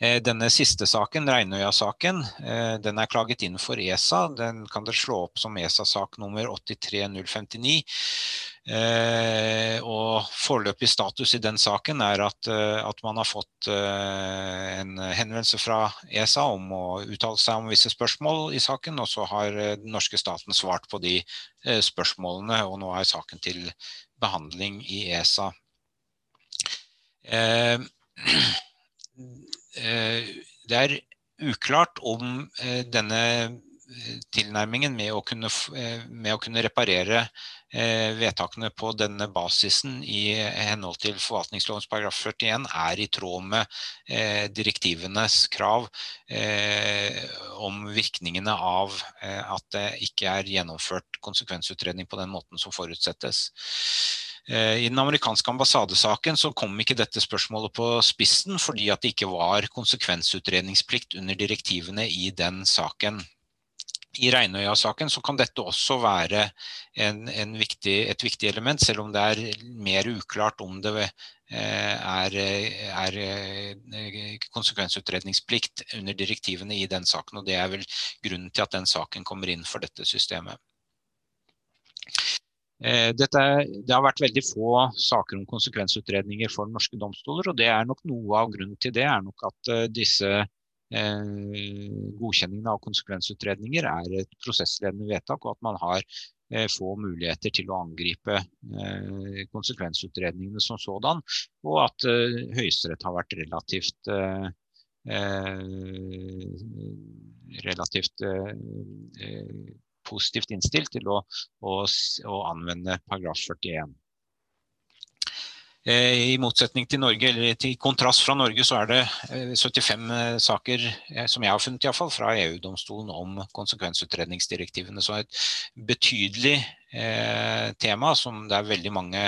eh, denne siste saken, Reinøya-saken, eh, den er klaget inn for ESA. Den kan dere slå opp som ESA-sak nummer 83059. og foreløpig status i den saken er at, at man har fått en henvendelse fra ESA om å uttale seg om visse spørsmål i saken, og så har den norske staten svart på de spørsmålene, og nå er saken til behandling i ESA. Eh, eh, det er uklart om eh, denne tilnærmingen med å kunne, med å kunne reparere vedtakene på denne basisen i henhold til forvaltningslovens paragraf 41 er i tråd med direktivenes krav om virkningene av at det ikke er gjennomført konsekvensutredning på den måten som forutsettes. Eh, I den amerikanske ambassadesaken så kom ikke dette spørsmålet på spissen fordi at det ikke var konsekvensutredningsplikt under direktivene i den saken. I Reinøya-saken så kan dette også være en, en viktig, et viktig element, selv om det er mer uklart om det eh, er, er, eh, konsekvensutredningsplikt under direktivene i den saken. og Det er vel grunnen til at den saken kommer inn for dette systemet. Eh, dette, det har vært veldig få saker om konsekvensutredninger for norske domstoler, og det er nok noe av grunnen til det er nok at eh, disse eh, godkjenningene av konsekvensutredninger er et prosessledende vedtak, og at man har eh, få muligheter til å angripe eh, konsekvensutredningene som sådan, og at eh, Høyesterett har vært relativt relativt positivt innstilt til å, å, å anvende paragraf 41. Eh, I motsetning til Norge, eller til kontrast fra Norge, så er det 75 eh, eh, saker som jeg har funnet i fall, fra EU-domstolen om konsekvensutredningsdirektivene. Så et betydelig eh, tema som det er veldig mange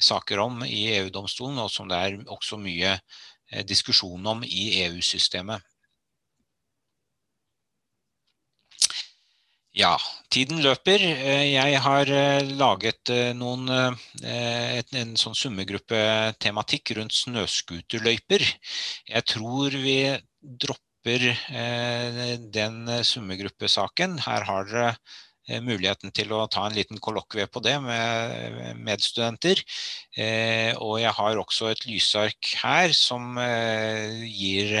saker om i EU-domstolen, og som det er også mye eh, diskusjon om i EU-systemet. Ja, tiden løper. Eh, jeg har eh, laget eh, noen, en sånn summegruppetematikk rundt snøskuterløyper. Jeg tror vi dropper den summegruppesaken. Her har dere muligheten til å ta en liten kollokvie på det med medstudenter. Og jeg har også et lysark her som gir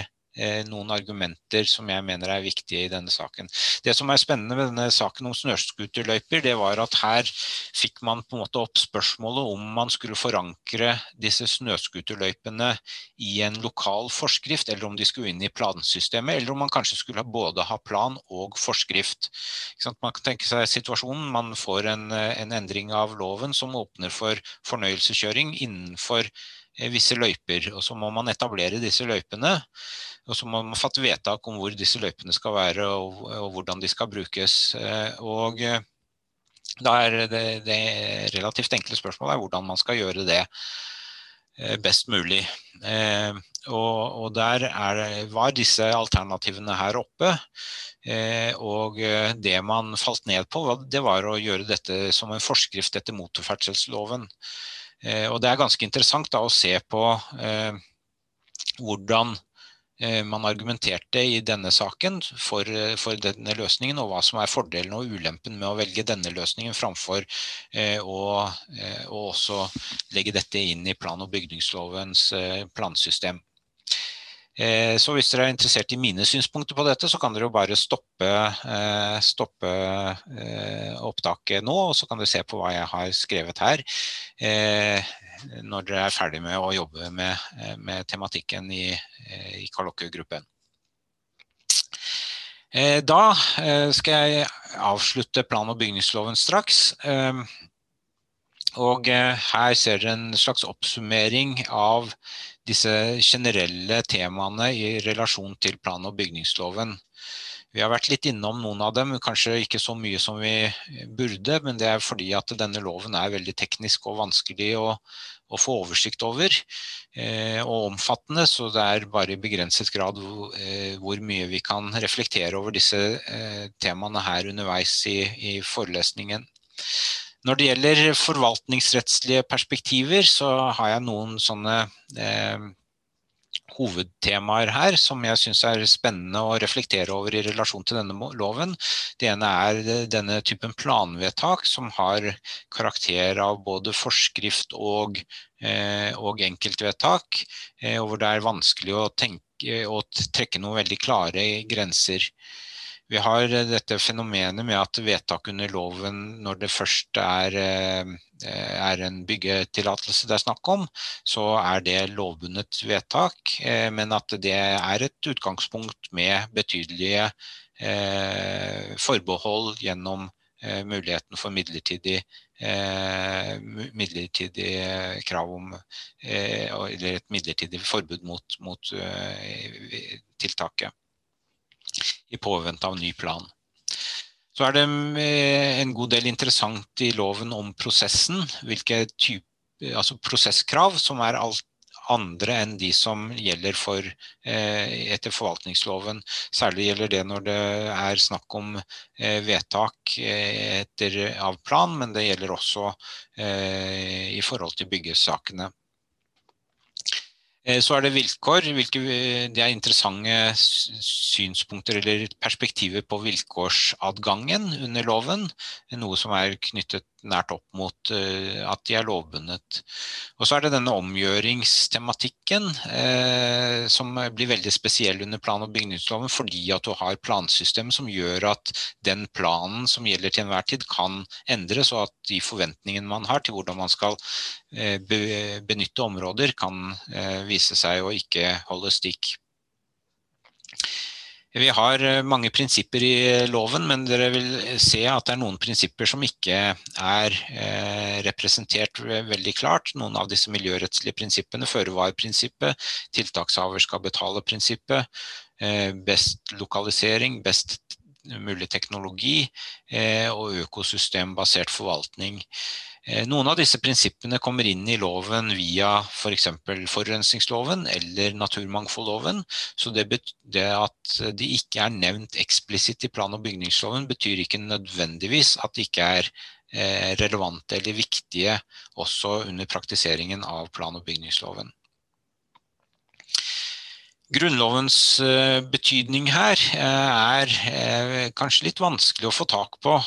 noen argumenter som jeg mener er viktige i denne saken. Det som er spennende med denne saken om snøscooterløyper, det var at her fikk man på en måte opp spørsmålet om man skulle forankre disse snøscooterløypene i en lokal forskrift, eller om de skulle inn i plansystemet, eller om man kanskje skulle både ha plan og forskrift. Man kan tenke seg situasjonen, man får en, en endring av loven som åpner for fornøyelseskjøring innenfor eh, visse løyper, og så må man etablere disse løypene. Og så må man fatte vedtak om hvor disse løypene skal være og, og hvordan de skal brukes. Eh, og eh, da er det, det relativt enkle spørsmålet er hvordan man skal gjøre det eh, best mulig. Og, og der er, var disse alternativene her oppe. Og det man falt ned på, det var å gjøre dette som en forskrift etter motorferdselsloven. Og det er ganske interessant da, å se på hvordan Eh, man argumenterte i denne saken for, eh, for, denne løsningen, og hva som er fordelen og ulempen med å velge denne løsningen framfor eh, å, eh, også legge dette inn i plan- og bygningslovens eh, plansystem. Eh, så hvis dere er interessert i mine synspunkter på dette, så kan dere jo bare stoppe, stoppe opptaket nå, og så kan dere se på hva jeg har skrevet her når dere er ferdig med å jobbe med, eh, med tematikken i, eh, i Kalokke-gruppen. Eh, da skal jeg avslutte plan- og bygningsloven straks. Og her ser dere en slags oppsummering av disse generelle temaene i relasjon til plan- og bygningsloven. Vi har vært litt innom noen av dem, kanskje ikke så mye som vi burde, men det er fordi at denne loven er veldig teknisk og vanskelig å, å få oversikt over, eh, og omfattende, så det er bare i begrenset grad eh, hvor mye vi kan reflektere over disse eh, temaene her underveis i, i forelesningen. Når det gjelder forvaltningsrettslige perspektiver, så har jeg noen sånne eh, hovedtemaer her som jeg syns er spennende å reflektere over i relasjon til denne loven. Det ene er denne typen planvedtak som har karakter av både forskrift og, eh, og enkeltvedtak, eh, og hvor det er vanskelig å, tenke, å trekke noen veldig klare grenser. Vi har dette fenomenet med at vedtak under loven, når det først er, eh, er en byggetillatelse det er snakk om, så er det lovbundet vedtak, eh, men at det er et utgangspunkt med betydelige eh, forbehold gjennom muligheten for midlertidig, midlertidig krav om Eller et midlertidig forbud mot, mot tiltaket i påvente av ny plan. Så er det eh, en god del interessant i loven om prosessen. Hvilke type, altså prosesskrav som er alt andre enn de som gjelder for, eh, etter forvaltningsloven. Særlig gjelder det når det er snakk om eh, vedtak etter, av plan, men det gjelder også i forhold til byggesakene. Eh, så er det vilkår. Hvilke, det er interessante synspunkter eller perspektiver på vilkårsadgangen under loven. Noe som er knyttet nært opp mot uh, at de er lovbundet. Og så er det denne omgjøringstematikken uh, som blir veldig spesiell under plan- og bygningsloven fordi at du har plansystem som gjør at den planen som gjelder til enhver tid kan endres, og at de forventningene man har til hvordan man skal be benytte områder kan vise seg å ikke holde stikk. Vi har eh, mange prinsipper i eh, loven, men dere vil se at det er noen prinsipper som ikke er eh, representert veldig klart. Noen av disse miljørettslige prinsippene, føre-var-prinsippet, tiltakshaver skal betale-prinsippet, best lokalisering, best mulig teknologi og økosystembasert forvaltning. Eh, noen av disse prinsippene kommer inn i loven via f.eks. For forurensningsloven eller naturmangfoldloven. Så det, det, at de ikke er nevnt eksplisitt i plan- og bygningsloven, betyr ikke nødvendigvis at de ikke er eh, relevante eller viktige også under praktiseringen av plan- og bygningsloven. Grunnlovens eh, betydning her eh, er eh, kanskje litt vanskelig å få tak på,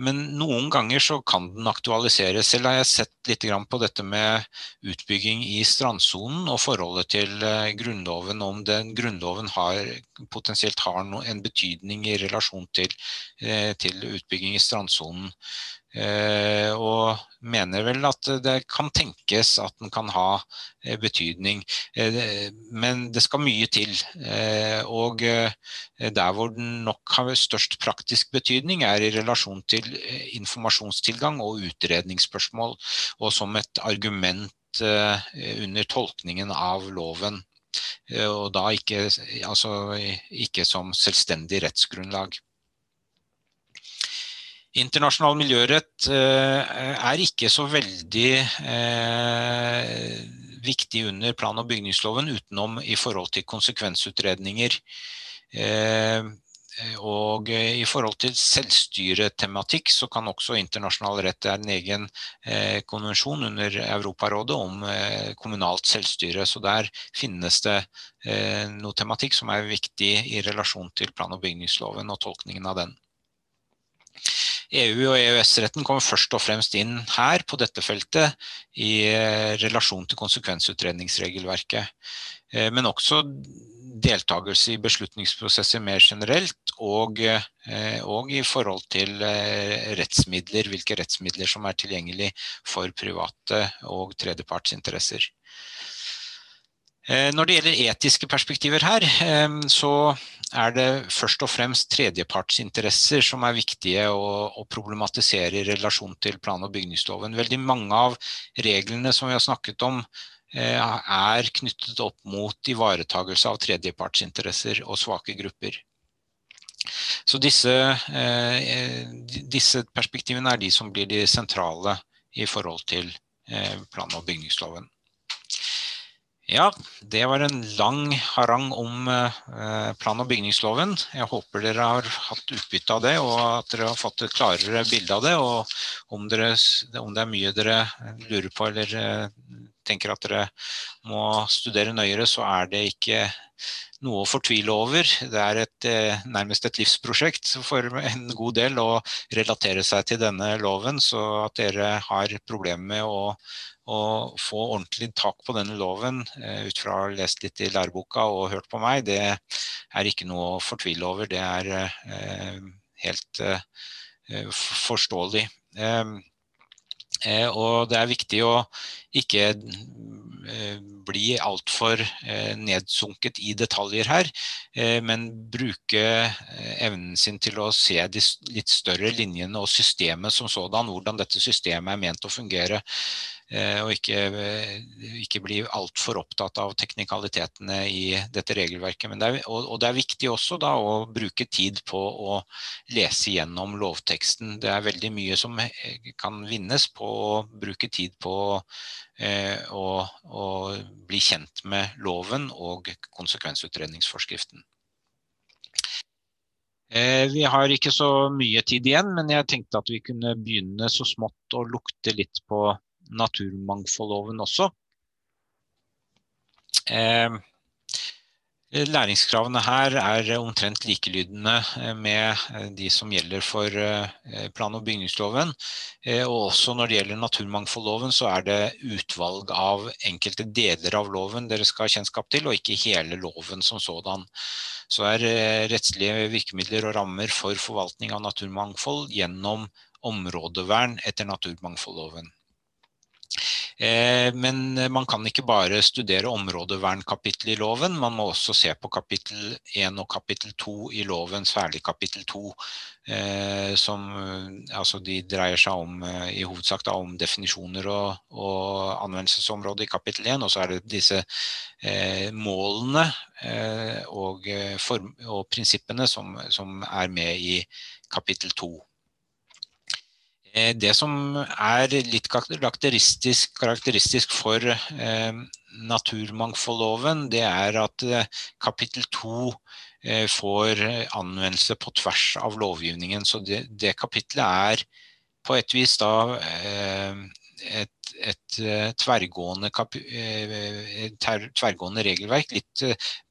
men noen ganger så kan den aktualiseres. Selv har jeg sett litt på dette med utbygging i strandsonen og forholdet til Grunnloven, om den Grunnloven har, potensielt har en betydning i relasjon til, til utbygging i strandsonen. Eh, og mener vel at det kan tenkes at den kan ha eh, betydning. Eh, men det skal mye til. Og der hvor den nok har størst praktisk betydning, er i relasjon til informasjonstilgang og utredningsspørsmål, og som et argument under tolkningen av loven. Og da ikke, altså, ikke som selvstendig rettsgrunnlag. Internasjonal miljørett eh, er ikke så veldig eh, viktig under plan- og bygningsloven utenom i forhold til konsekvensutredninger. Eh, og i forhold til selvstyretematikk så kan også internasjonal rett er en egen konvensjon under Europarådet om kommunalt selvstyre. Så der finnes det noe tematikk som er viktig i relasjon til plan- og bygningsloven og tolkningen av den. EU- og EØS-retten kommer først og fremst inn her på dette feltet i eh, relasjon til konsekvensutredningsregelverket. Eh, men også deltakelse i beslutningsprosesser mer generelt, og, eh, og, i forhold til rettsmidler, hvilke rettsmidler som er tilgjengelig for private og tredjepartsinteresser. Når det gjelder etiske perspektiver her, så er det først og fremst tredjepartsinteresser som er viktige å, å, problematisere i relasjon til plan- og bygningsloven. Veldig mange av reglene som vi har snakket om, eh, er knyttet opp mot ivaretagelse av tredjepartsinteresser og svake grupper. Så disse, eh, disse perspektivene er de som blir de sentrale i forhold til eh, plan- og bygningsloven. Ja, det var en lang harang om eh, plan- og bygningsloven. Jeg håper dere har hatt utbytte av det, og at dere har fått et klarere bilde av det. Og om, dere, om det er mye dere lurer på eller eh, tenker at dere må studere nøyere, så er det ikke noe å fortvile over. Det er et, eh, nærmest et livsprosjekt for en god del å relatere seg til denne loven, så at dere har problemer med å å få ordentlig tak på denne loven eh, ut fra å ha lest litt i læreboka og hørt på meg, det er ikke noe å fortvile over. Det er eh, helt eh, forståelig. Og det er viktig å ikke bli altfor nedsunket i detaljer her, men bruke evnen sin til å se de litt større linjene og systemet som sådan, hvordan dette systemet er ment å fungere. Eh, og ikke, eh, ikke bli altfor opptatt av teknikalitetene i dette regelverket. Det er, og, og, det er viktig også da å bruke tid på å lese gjennom lovteksten. Det er veldig mye som eh, kan vinnes på å bruke tid på eh, å, å bli kjent med loven og konsekvensutredningsforskriften. Vi har ikke så mye tid igjen, men jeg tenkte at vi kunne begynne så smått å lukte litt på naturmangfoldloven også. Eh, læringskravene her er omtrent likelydende eh, med eh, de som gjelder for plan- og bygningsloven. Og også når det gjelder naturmangfoldloven, så er det utvalg av enkelte deler av loven dere skal ha kjennskap til, og ikke hele loven som sådan. Så er rettslige virkemidler og rammer for forvaltning av naturmangfold gjennom områdevern etter naturmangfoldloven. Eh, men man kan ikke bare studere områdevernkapittelet i loven, man må også se på kapittel 1 og kapittel 2 i loven, særlig kapittel 2. Eh, som altså de dreier seg om, eh, i hovedsak da, om definisjoner og, og anvendelsesområde i kapittel 1. Og så er det disse eh, målene eh, og, form, og, prinsippene som, som er med i kapittel 2. Eh, det som er litt karakteristisk, karakteristisk for eh, naturmangfoldloven, det er at eh, kapittel 2 eh, får anvendelse på tvers av lovgivningen. Så det, det kapitlet er på et vis da eh, et, et tverrgående, tverrgående, regelverk litt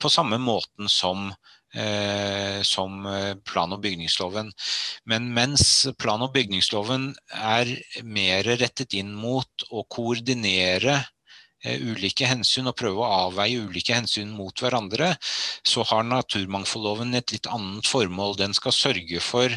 på samme måten som som plan- og bygningsloven. Men mens plan- og bygningsloven er mer rettet inn mot å koordinere Eh, ulike hensyn og prøve å avveie ulike hensyn mot hverandre, så har naturmangfoldloven et litt annet formål. Den skal sørge for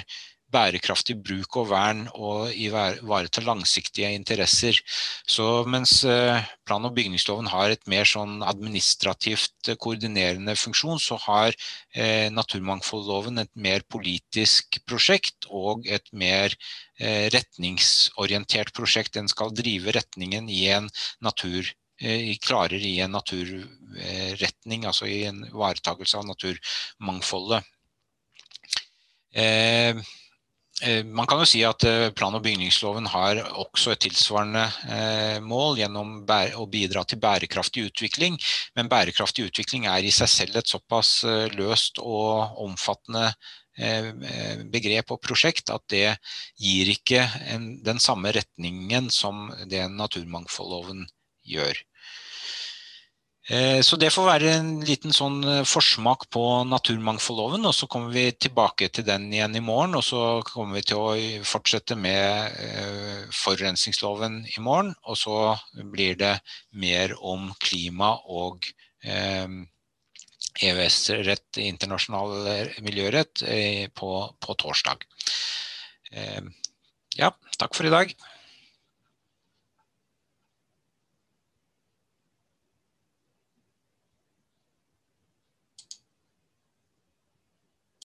bærekraftig bruk og vern og ivareta langsiktige interesser. Så mens eh, plan- og bygningsloven har et mer sånn administrativt koordinerende funksjon, så har eh, naturmangfoldloven et mer politisk prosjekt og et mer eh, retningsorientert prosjekt. Den skal drive retningen i en natur Eh, klarer i en naturretning, altså i en ivaretakelse av naturmangfoldet. Eh, eh, man kan jo si at plan- og bygningsloven har også et tilsvarende mål gjennom å bidra til bærekraftig utvikling, men bærekraftig utvikling er i seg selv et såpass løst og omfattende begrep og prosjekt at det gir ikke den samme retningen som det naturmangfoldloven gjør. Eh, så det får være en liten sånn eh, forsmak på naturmangfoldloven, og så kommer vi tilbake til den igjen i morgen. Og så kommer vi til å fortsette med eh, forurensningsloven i morgen. Og så blir det mer om klima og EØS-rett, internasjonal miljørett, på, på torsdag. Ja, takk for i dag.